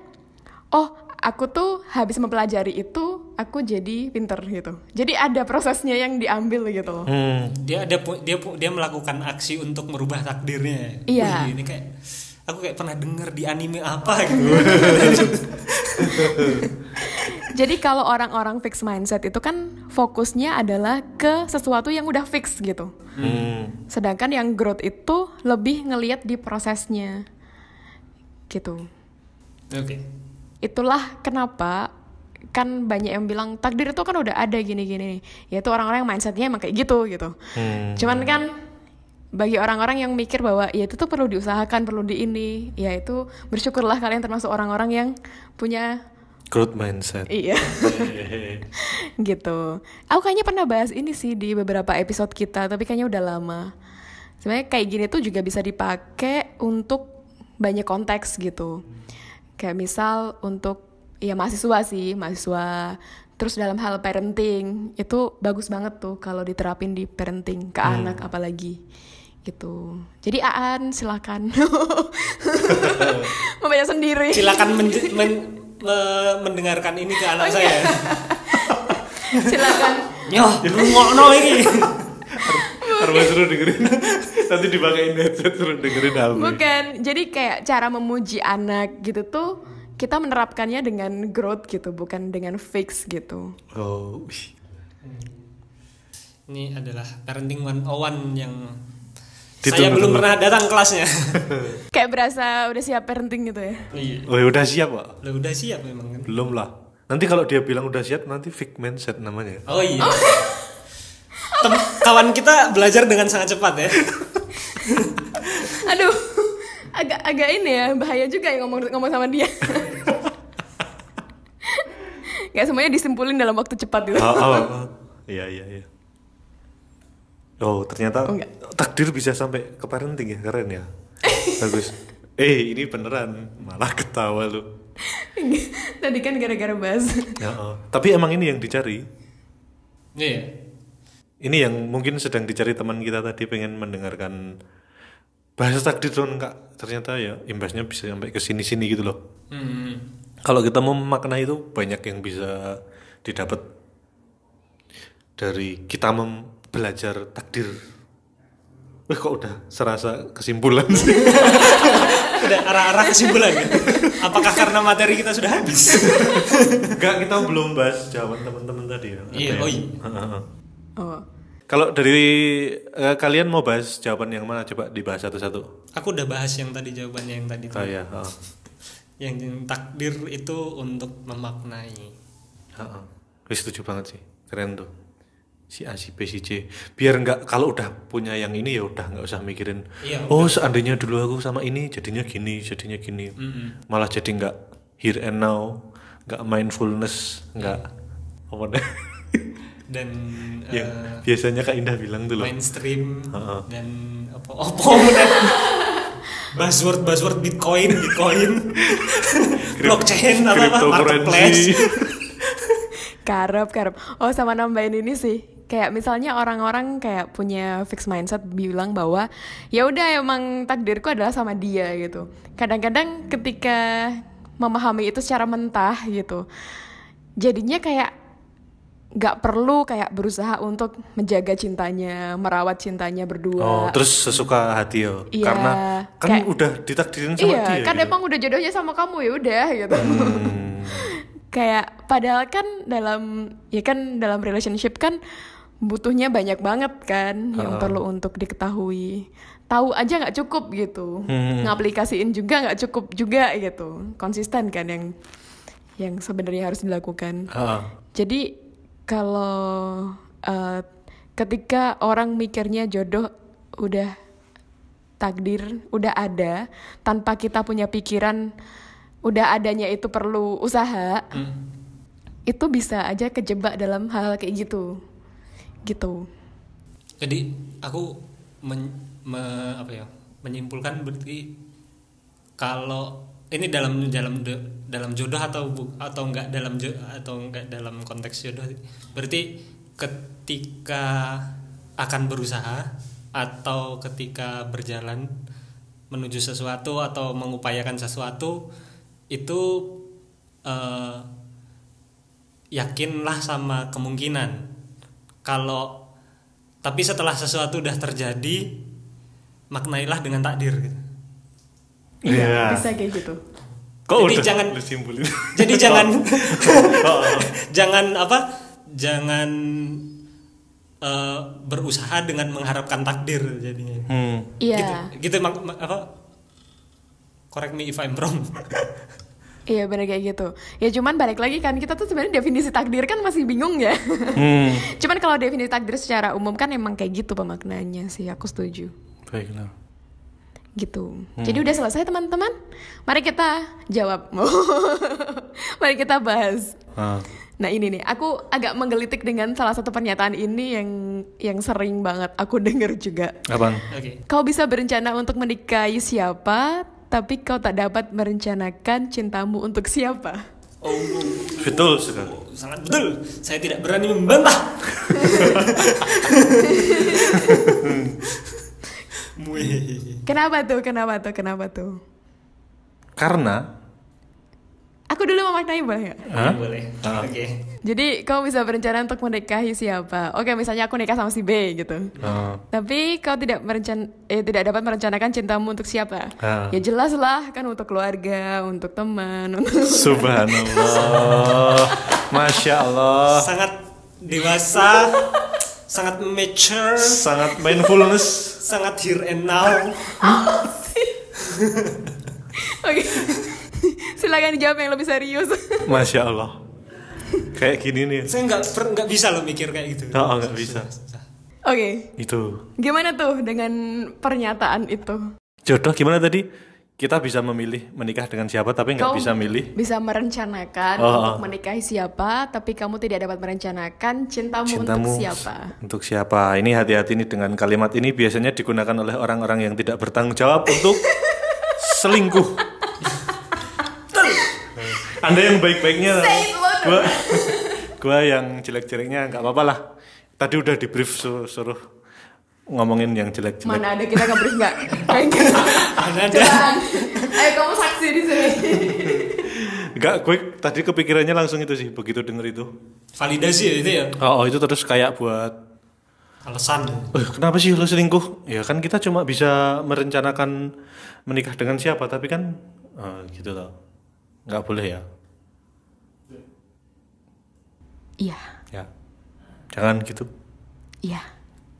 oh aku tuh habis mempelajari itu aku jadi pinter gitu. Jadi ada prosesnya yang diambil gitu loh. Hmm. Dia ada dia dia melakukan aksi untuk merubah takdirnya. Iya. Wih, ini kayak aku kayak pernah denger di anime apa gitu. Jadi kalau orang-orang fix mindset itu kan fokusnya adalah ke sesuatu yang udah fix gitu. Hmm. Sedangkan yang growth itu lebih ngeliat di prosesnya. Gitu. Oke. Itulah kenapa kan banyak yang bilang takdir itu kan udah ada gini-gini. Yaitu orang-orang yang mindsetnya emang kayak gitu gitu. Hmm. Cuman kan bagi orang-orang yang mikir bahwa ya itu tuh perlu diusahakan, perlu di ini, ya itu bersyukurlah kalian termasuk orang-orang yang punya Growth mindset. iya gitu. Aku kayaknya pernah bahas ini sih di beberapa episode kita, tapi kayaknya udah lama. Sebenarnya kayak gini tuh juga bisa dipakai untuk banyak konteks gitu. Kayak misal untuk ya mahasiswa sih, mahasiswa terus dalam hal parenting itu bagus banget tuh kalau diterapin di parenting ke anak apalagi gitu. Jadi Aan silakan membaca sendiri. Silakan men- men- me- mendengarkan ini ke anak saya. silakan. Nyoh, rungokno iki. Harus suruh dengerin. Nanti dipakein headset suruh dengerin album. Bukan, jadi kayak cara memuji anak gitu tuh kita menerapkannya dengan growth gitu, bukan dengan fix gitu. Oh. wih. Ini adalah parenting 101 yang Ditunggu-tunggu. saya belum pernah datang kelasnya. Kayak berasa udah siap parenting gitu ya. Iya. Oh, ya udah siap, Pak. Lah udah siap memang kan. Belum lah. Nanti kalau dia bilang udah siap, nanti fake mindset namanya. Oh iya. Tem- kawan kita belajar dengan sangat cepat ya. Aduh, agak agak ini ya bahaya juga ya ngomong ngomong sama dia. Gak semuanya disimpulin dalam waktu cepat gitu. Oh, oh, oh. Iya, iya, iya. Oh, ternyata Oh, enggak. takdir bisa sampai ke parenting ya, keren ya. Bagus. Eh, ini beneran malah ketawa lu. Tadi kan gara-gara bahas. Ya, oh. Tapi emang ini yang dicari. Iya. Ini yang mungkin sedang dicari teman kita tadi pengen mendengarkan bahasa takdir dong kak. Ternyata ya imbasnya bisa sampai ke sini-sini gitu loh. Hmm. Kalau kita mau memaknai itu banyak yang bisa didapat dari kita mem- belajar takdir. Wah kok udah serasa kesimpulan sih? Udah arah-arah kesimpulan ya. Apakah karena materi kita sudah habis? Enggak, kita belum bahas jawaban teman-teman tadi ya. Iya, yang- oh iya. Heeh. Oh. Kalau dari eh, kalian mau bahas jawaban yang mana? Coba dibahas satu-satu. Aku udah bahas yang tadi jawabannya yang tadi tuh. Saya. heeh. Yang takdir itu untuk memaknai. Heeh. Wis setuju banget sih. Keren tuh. Si A, si B, si C. Biar nggak kalau udah punya yang ini ya udah nggak usah mikirin. Iya, oh seandainya dulu aku sama ini jadinya gini, jadinya gini. Malah jadi nggak here and now, nggak mindfulness, nggak apa deh. Dan yang eh, biasanya Kak Indah bilang tuh loh. mainstream Heeh. dan apa apa udah buzzword buzzword bitcoin bitcoin blockchain apa apa marketplace Cryptocurrency. Karep, karep. Oh, sama nambahin ini sih. Kayak misalnya orang-orang kayak punya fix mindset bilang bahwa ya udah emang takdirku adalah sama dia gitu. Kadang-kadang ketika memahami itu secara mentah gitu jadinya kayak nggak perlu kayak berusaha untuk menjaga cintanya merawat cintanya berdua Oh, terus sesuka hati yo. Iya, Karena kan kayak- udah ditakdirin sama iya dia. kan gitu. emang udah jodohnya sama kamu ya udah gitu Hmm. kayak padahal kan dalam ya kan dalam relationship kan butuhnya banyak banget kan yang perlu untuk diketahui. Tahu aja nggak cukup gitu. Hmm. ngaplikasiin juga nggak cukup juga gitu. Konsisten kan yang yang sebenarnya harus dilakukan. Heeh. jadi kalau eh, ketika orang mikirnya jodoh udah takdir udah ada tanpa kita punya pikiran udah adanya itu perlu usaha itu bisa aja kejebak dalam hal kayak gitu gitu. Jadi aku men, me- apa ya menyimpulkan berarti kalau ini dalam dalam dalam jodoh atau atau enggak dalam jo- atau enggak dalam konteks jodoh berarti ketika akan berusaha atau ketika berjalan menuju sesuatu atau mengupayakan sesuatu itu eh, yakinlah sama kemungkinan kalau tapi setelah sesuatu udah terjadi maknailah dengan takdir gitu. Iya. bisa kayak gitu. Kok Jadi udah jangan- jadi jangan Oh, jangan apa? Jangan eh, berusaha dengan mengharapkan takdir jadinya. Hmm. iya. Gitu, gitu mak- mak- apa? Correct me if I'm wrong iya bener kayak gitu ya cuman balik lagi kan kita tuh sebenarnya definisi takdir kan masih bingung ya Hmm. cuman kalau definisi takdir secara umum kan emang kayak gitu pemaknanya sih aku setuju Baiklah. gitu. Jadi udah selesai teman-teman. Mari kita jawab. Mari kita bahas. Ah. Nah ini nih, aku agak menggelitik dengan salah satu pernyataan ini yang yang sering banget aku dengar juga. Apaan? oke Kau bisa berencana untuk menikahi siapa, tapi kau tak dapat merencanakan cintamu untuk siapa. oh Betul sekali. sangat betul saya tidak berani membantah. Kenapa tuh? Kenapa tuh? Kenapa tuh? Karena Aku dulu memaknai boleh nggak? Hah? boleh Ah. oke Jadi kau bisa berencana untuk menikahi siapa? Oke, misalnya aku nikah sama si B gitu. ah, Tapi kau tidak merencan eh tidak dapat merencanakan cintamu untuk siapa? Ah. Ya jelas lah kan untuk keluarga, untuk teman, untuk Subhanallah. Masya Allah. sangat dewasa sangat mature Sangat mindfulness. sangat here and now Oke. Silakan dijawab yang lebih serius. Masya Allah. Kayak gini nih. saya nggak per- nggak bisa loh mikir kayak gitu Oh, nggak bisa. Oke. Itu. Gimana tuh dengan pernyataan itu? Jodoh gimana tadi? Kita bisa memilih menikah dengan siapa tapi nggak Kau bisa milih Bisa merencanakan Oh, untuk oh. menikahi siapa, tapi kamu tidak dapat merencanakan cintamu, cintamu untuk siapa. Untuk siapa? Ini hati-hati nih dengan kalimat ini biasanya digunakan oleh orang-orang yang tidak bertanggung jawab untuk selingkuh. Anda yang baik-baiknya, gua, gua yang jelek-jeleknya nggak apa-apa lah. Tadi udah di brief su- suruh ngomongin yang jelek-jelek. Mana ada kita nge-brief nggak? Mana ada Jangan. Ayo kamu saksi di sini. Enggak, gue tadi kepikirannya langsung itu sih begitu denger itu. validasi ya itu ya Oh, oh, itu terus kayak buat alasan Eh, kenapa sih lo selingkuh? Ya kan kita cuma bisa merencanakan menikah dengan siapa, tapi kan eh, gitu loh. Nggak boleh ya. Iya, Ya. Jangan gitu. iya.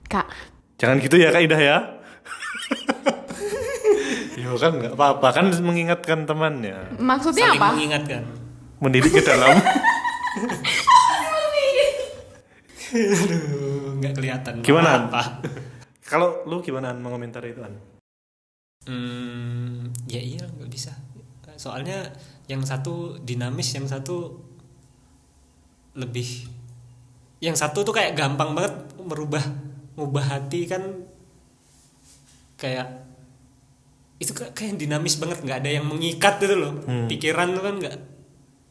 Kak, Jangan gitu ya Kak Indah ya. ya kan nggak apa-apa kan mengingatkan temannya, maksudnya saling apa? mengingatkan mendidik ke dalam. Aduh, nggak kelihatan Gimana? apa Kalau lu gimana An, mengomentari itu An? Hmm, ya iya nggak bisa. Soalnya yang satu dinamis, yang satu lebih, yang satu tuh kayak gampang banget merubah, ngubah hati kan kayak itu kayak dinamis banget, nggak ada yang mengikat itu loh. Pikiran tuh kan nggak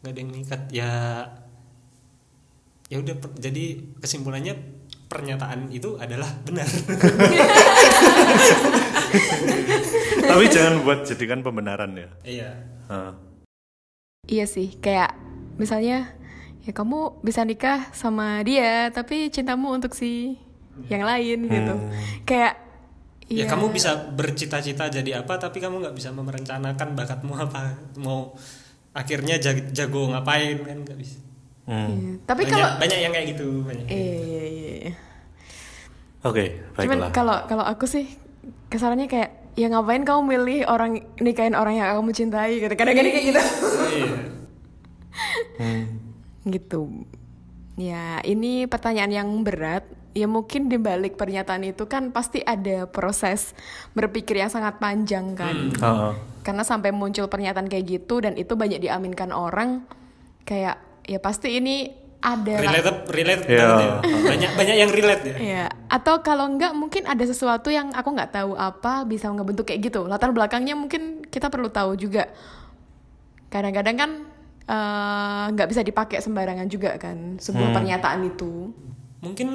nggak ada yang mengikat. Ya ya udah jadi kesimpulannya pernyataan itu adalah benar. Tapi jangan buat jadikan pembenaran ya. Iya. Iya sih, kayak misalnya ya kamu bisa nikah sama dia, tapi cintamu untuk si yang lain gitu. Kayak Ya iya. kamu bisa bercita-cita jadi apa tapi kamu nggak bisa merencanakan bakatmu apa mau akhirnya jag- jago ngapain kan nggak bisa. Hmm. Iya. Tapi banyak, kalau banyak yang kayak gitu banyak. iya iya iya. iya. Oke, Cuman baiklah. kalau kalau aku sih kesannya kayak ya ngapain kamu milih orang nikahin orang yang kamu cintai gitu. Kadang-kadang kayak gitu. Iya. gitu. Ya, ini pertanyaan yang berat. Ya mungkin di balik pernyataan itu kan pasti ada proses berpikir yang sangat panjang kan. Heeh. Karena sampai muncul pernyataan kayak gitu dan itu banyak diaminkan orang kayak ya pasti ini ada Relate relate Iya. banget ya. Banyak banyak yang relate ya. Iya, atau kalau enggak mungkin ada sesuatu yang aku nggak tahu apa bisa ngebentuk kayak gitu. Latar belakangnya mungkin kita perlu tahu juga. Kadang-kadang kan eh, nggak bisa dipakai sembarangan juga kan sebuah pernyataan itu. Mungkin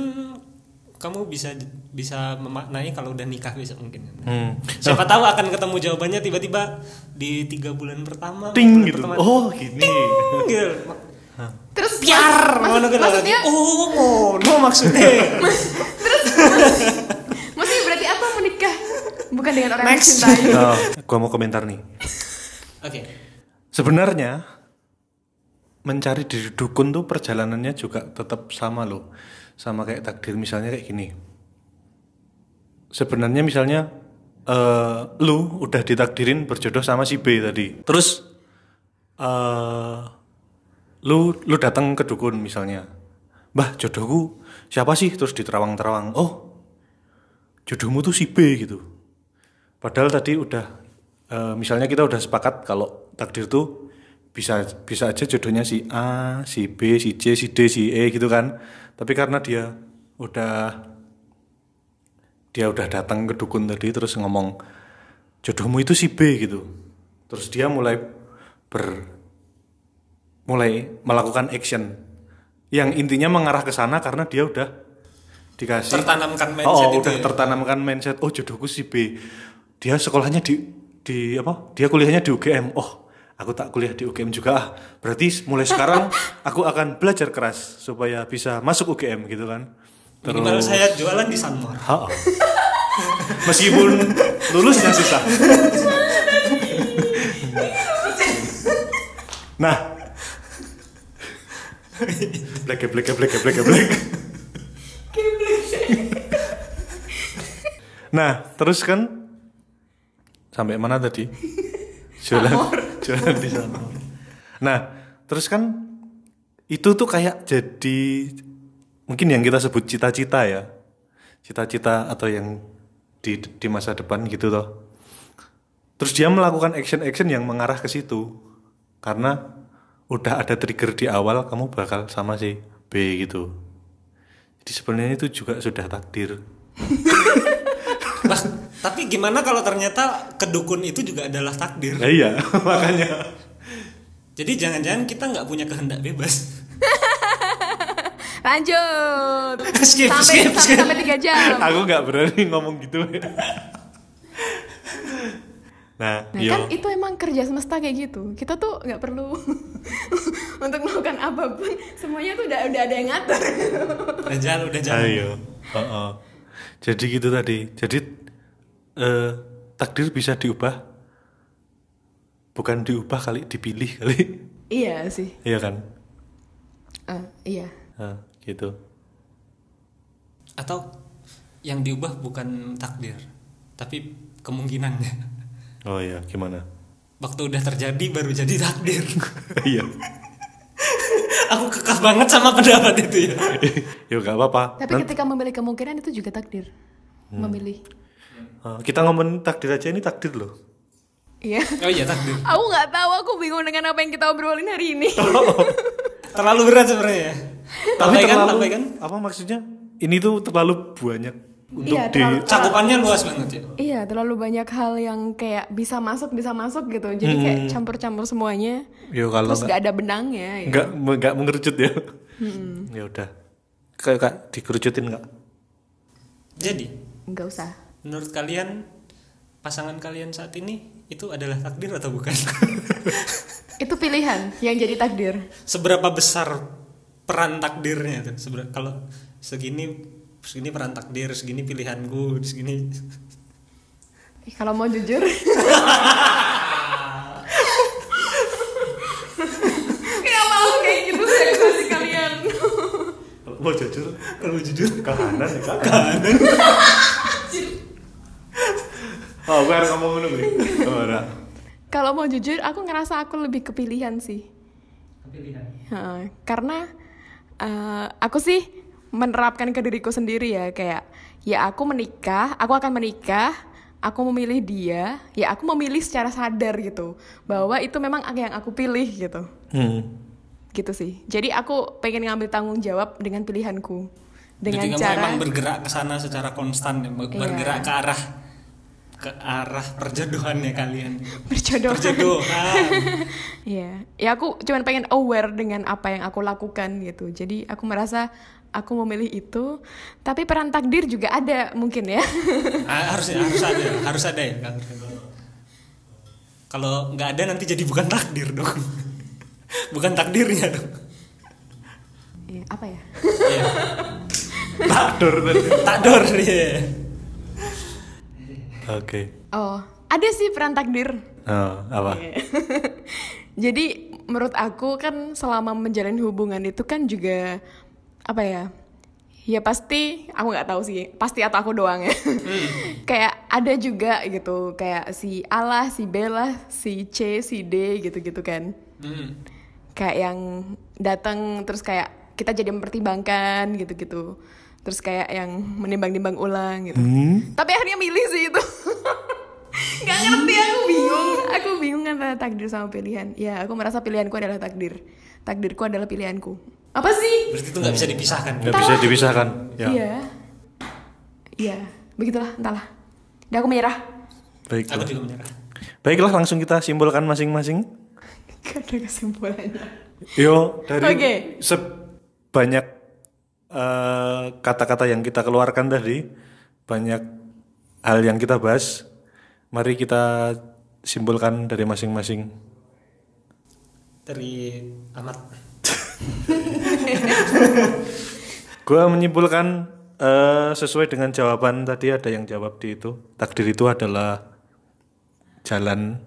kamu bisa bisa memaknai kalau udah nikah bisa mungkin. Hmm. Siapa tahu akan ketemu jawabannya tiba-tiba di tiga bulan pertama. Ting bulan gitu. pertama. Oh, gini. Ting, gitu. Terus mas- ngono maksud- gitu maksudnya, lagi. Oh, ngono maksudnya. maksudnya berarti apa menikah bukan dengan orang yang Next. dicintai? Oh, gua mau komentar nih. Oke. Sebenarnya mencari diri dukun tuh perjalanannya juga tetap sama loh. Sama kayak takdir misalnya kayak gini. Sebenarnya misalnya eh lu udah ditakdirin berjodoh sama si B tadi. Terus eh lu lu datang ke dukun misalnya. Mbah, jodohku siapa sih? Terus diterawang-terawang. Oh, jodohmu tuh si B gitu. Padahal tadi udah eh, misalnya kita udah sepakat kalau takdir tuh bisa bisa aja jodohnya si A, si B, si C, si D, si E gitu kan. Tapi karena dia udah dia udah datang ke dukun tadi terus ngomong jodohmu itu si B gitu. Terus dia mulai ber mulai melakukan action. Yang intinya mengarah ke sana karena dia udah dikasih Tertanamkan mindset oh, itu udah ya. tertanamkan mindset oh jodohku si B. Dia sekolahnya di di apa? Dia kuliahnya di UGM oh aku tak kuliah di UGM juga ah. Berarti mulai sekarang aku akan belajar keras supaya bisa masuk UGM gitu kan. Minimal saya jualan di Sunmore. Ha-ha. meskipun lulusnya susah. Nah black black black black black Nah, terus kan sampai mana tadi? Jualan, jualan di sana. Nah, terus kan itu tuh kayak jadi mungkin yang kita sebut cita-cita ya, cita-cita atau yang di di masa depan gitu loh. Terus dia melakukan action-action yang mengarah ke situ karena udah ada trigger di awal kamu bakal sama si B gitu. Jadi sebenarnya itu juga sudah takdir. Bah, tapi gimana kalau ternyata kedukun itu juga adalah takdir? Nah, iya, makanya. Jadi jangan-jangan kita nggak punya kehendak bebas. Lanjut. Skip, sampai skip, sampai, skip. sampai tiga jam. Aku nggak berani ngomong gitu. Nah, Nah yo. kan itu emang kerja semesta kayak gitu. Kita tuh nggak perlu untuk melakukan apa pun. Semuanya tuh udah udah ada yang ngatur. Udah jalan, udah jalan. Ayo. Heeh. Jadi gitu tadi. Jadi eh, takdir bisa diubah. Bukan diubah kali, dipilih kali. iya sih. Iya kan? Eh, iya. Nah, gitu. Atau yang diubah bukan takdir, tapi kemungkinannya. Oh iya, gimana? Waktu udah terjadi baru jadi takdir. Iya. Aku kekeh banget sama pendapat itu ya. ya nggak apa-apa. Tapi ketika memilih kemungkinan itu juga takdir. Hmm. Memilih. Eh, kita ngomongin takdir aja ini takdir loh. Iya. Oh iya takdir. Aku nggak tahu. Aku bingung dengan apa yang kita obrolin hari ini. Terlalu berat sebenarnya. Tapi Abaikan, terlalu abaikan. apa maksudnya? Ini tuh terlalu banyak untuk Iya, di terlalu- Cakupannya luas banget ya. Iya, terlalu banyak hal yang kayak bisa masuk, bisa masuk gitu. Jadi kayak campur-campur semuanya. Yo Hmm. kalau Terus nggak ada benangnya. Ya. nggak nggak mengerucut ya. Ya udah. Kayak kak dikerucutin nggak? Jadi, Nggak usah. menurut kalian pasangan kalian saat ini itu adalah takdir atau bukan? Itu pilihan yang jadi takdir. Seberapa besar peran takdirnya tuh? Seber- kalau segini segini peran takdir, segini pilihanku, segini Eh, Kalau mau jujur. Gak mau kayak gitu situasi kalian. Kalau mau jujur, kalau jujur ke kanan ya. Kanan. oh, gue harus ngomong dulu. Oh, ora. Kalau mau jujur, aku ngerasa aku lebih kepilihan sih. pilihan. Heeh, karena eh, aku sih menerapkan ke diriku sendiri ya kayak ya aku menikah, aku akan menikah, aku memilih dia, ya aku memilih secara sadar gitu bahwa itu memang yang aku pilih gitu, Hmm. gitu sih. Jadi aku pengen ngambil tanggung jawab dengan pilihanku, dengan Jadi kamu cara emang bergerak ke sana secara konstan, ya, Iya. bergerak ke arah ke arah perjodohannya kalian. berjodoh. Perjodohan. Iya, ya aku cuman pengen aware dengan apa yang aku lakukan gitu. Jadi aku merasa aku memilih itu, tapi peran takdir juga ada mungkin ya. Ah, harus harus ada, harus ada ya. Kalau nggak ada nanti jadi bukan takdir dong. bukan takdirnya dong. Iya, apa ya? Iya. Takdur tadi. Takdur ya. Oke. Oh, ada sih peran takdir. Oh, apa? Jadi menurut aku kan selama menjalin hubungan itu kan juga apa ya? Ya pasti aku nggak tahu sih, pasti atau aku doang ya. kayak ada juga gitu, kayak si Allah, si Bella, si C, si D gitu-gitu kan. Hmm. Kayak yang datang terus kayak kita jadi mempertimbangkan gitu-gitu. Terus kayak yang menimbang-nimbang ulang gitu. Tapi akhirnya milih sih itu. Gak ngerti aku bingung. Aku bingung antara takdir sama pilihan. Ya, aku merasa pilihanku adalah takdir. Takdirku adalah pilihanku. Apa sih? Berarti itu nggak bisa dipisahkan. Nggak bisa dipisahkan. Ya. Iya. Iya, begitulah, entahlah. Udah aku menyerah. Baik. Aku juga menyerah. Baiklah, langsung kita simpulkan masing-masing. Gak ada kesimpulannya. Yo, dari Oke. sebanyak eh, kata-kata yang kita keluarkan tadi, banyak hal yang kita bahas. Mari kita simpulkan dari masing-masing. Dari amat. Gua menyimpulkan eh, sesuai dengan jawaban tadi ada yang jawab di itu. Takdir itu adalah jalan,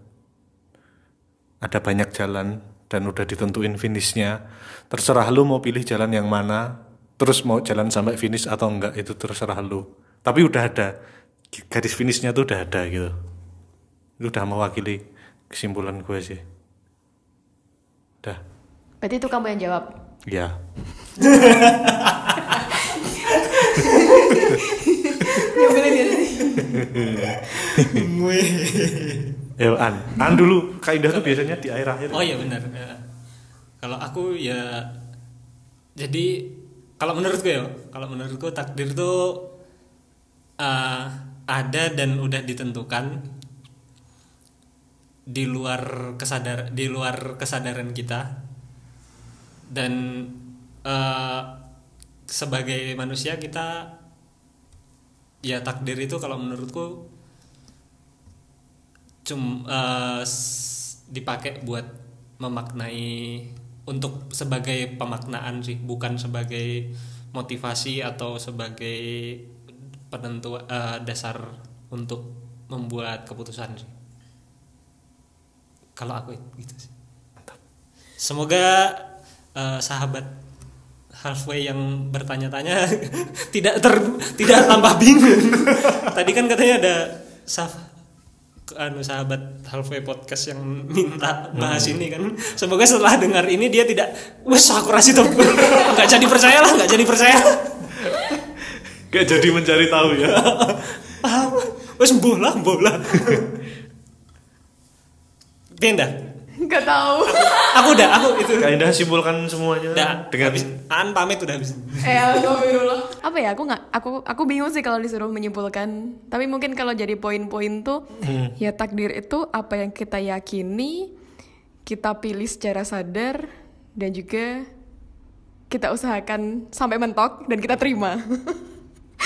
ada banyak jalan dan udah ditentuin finishnya. Terserah lu mau pilih jalan yang mana, terus mau jalan sampai finish atau enggak itu terserah lu. Tapi udah ada garis finishnya tuh udah ada gitu. Itu udah mewakili kesimpulan gue sih. Berarti itu kamu yang jawab. ya. Nyebelin ya sih. Ya, An. An dulu, Kak Indah tuh biasanya di akhir akhir. Oh iya benar. Ya. Kalau aku ya jadi kalau menurutku ya, kalau menurutku takdir tuh uh, ada dan udah ditentukan di luar kesadar di luar kesadaran kita dan uh, sebagai manusia kita ya takdir itu kalau menurutku cum s- dipakai buat memaknai untuk sebagai pemaknaan sih bukan sebagai motivasi atau sebagai penentu eh, dasar untuk membuat keputusan sih. Kalau aku gitu sih. Semoga eh, sahabat halfway yang bertanya-tanya tidak ter tidak tambah bingung. Tadi kan katanya ada saf anu sahabat halfway podcast yang minta bahas ini kan. Semoga setelah dengar ini dia tidak wes aku rasi tuh nggak jadi percaya lah nggak jadi percaya. Kayak jadi mencari tahu ya. wes bola bola Pindah. Gak tahu. Aku udah, aku itu. Kak Indah simpulkan semuanya Udah, dengan habis. An pamit udah habis. Eh, astagfirullah. Apa ya? Aku nggak, aku aku bingung sih kalau disuruh menyimpulkan. Tapi mungkin kalau jadi poin-poin tuh, ya takdir itu apa yang kita yakini, kita pilih secara sadar, dan juga kita usahakan sampai mentok dan kita terima.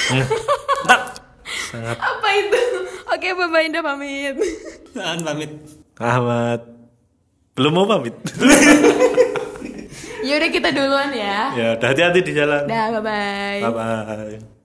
Entar. sangat apa itu? Oke, Bapak Indah pamit. Aan pamit. Ahmad belum mau pamit. Ya udah kita duluan ya. ya, udah hati-hati di jalan. Dah, bye bye. Bye bye.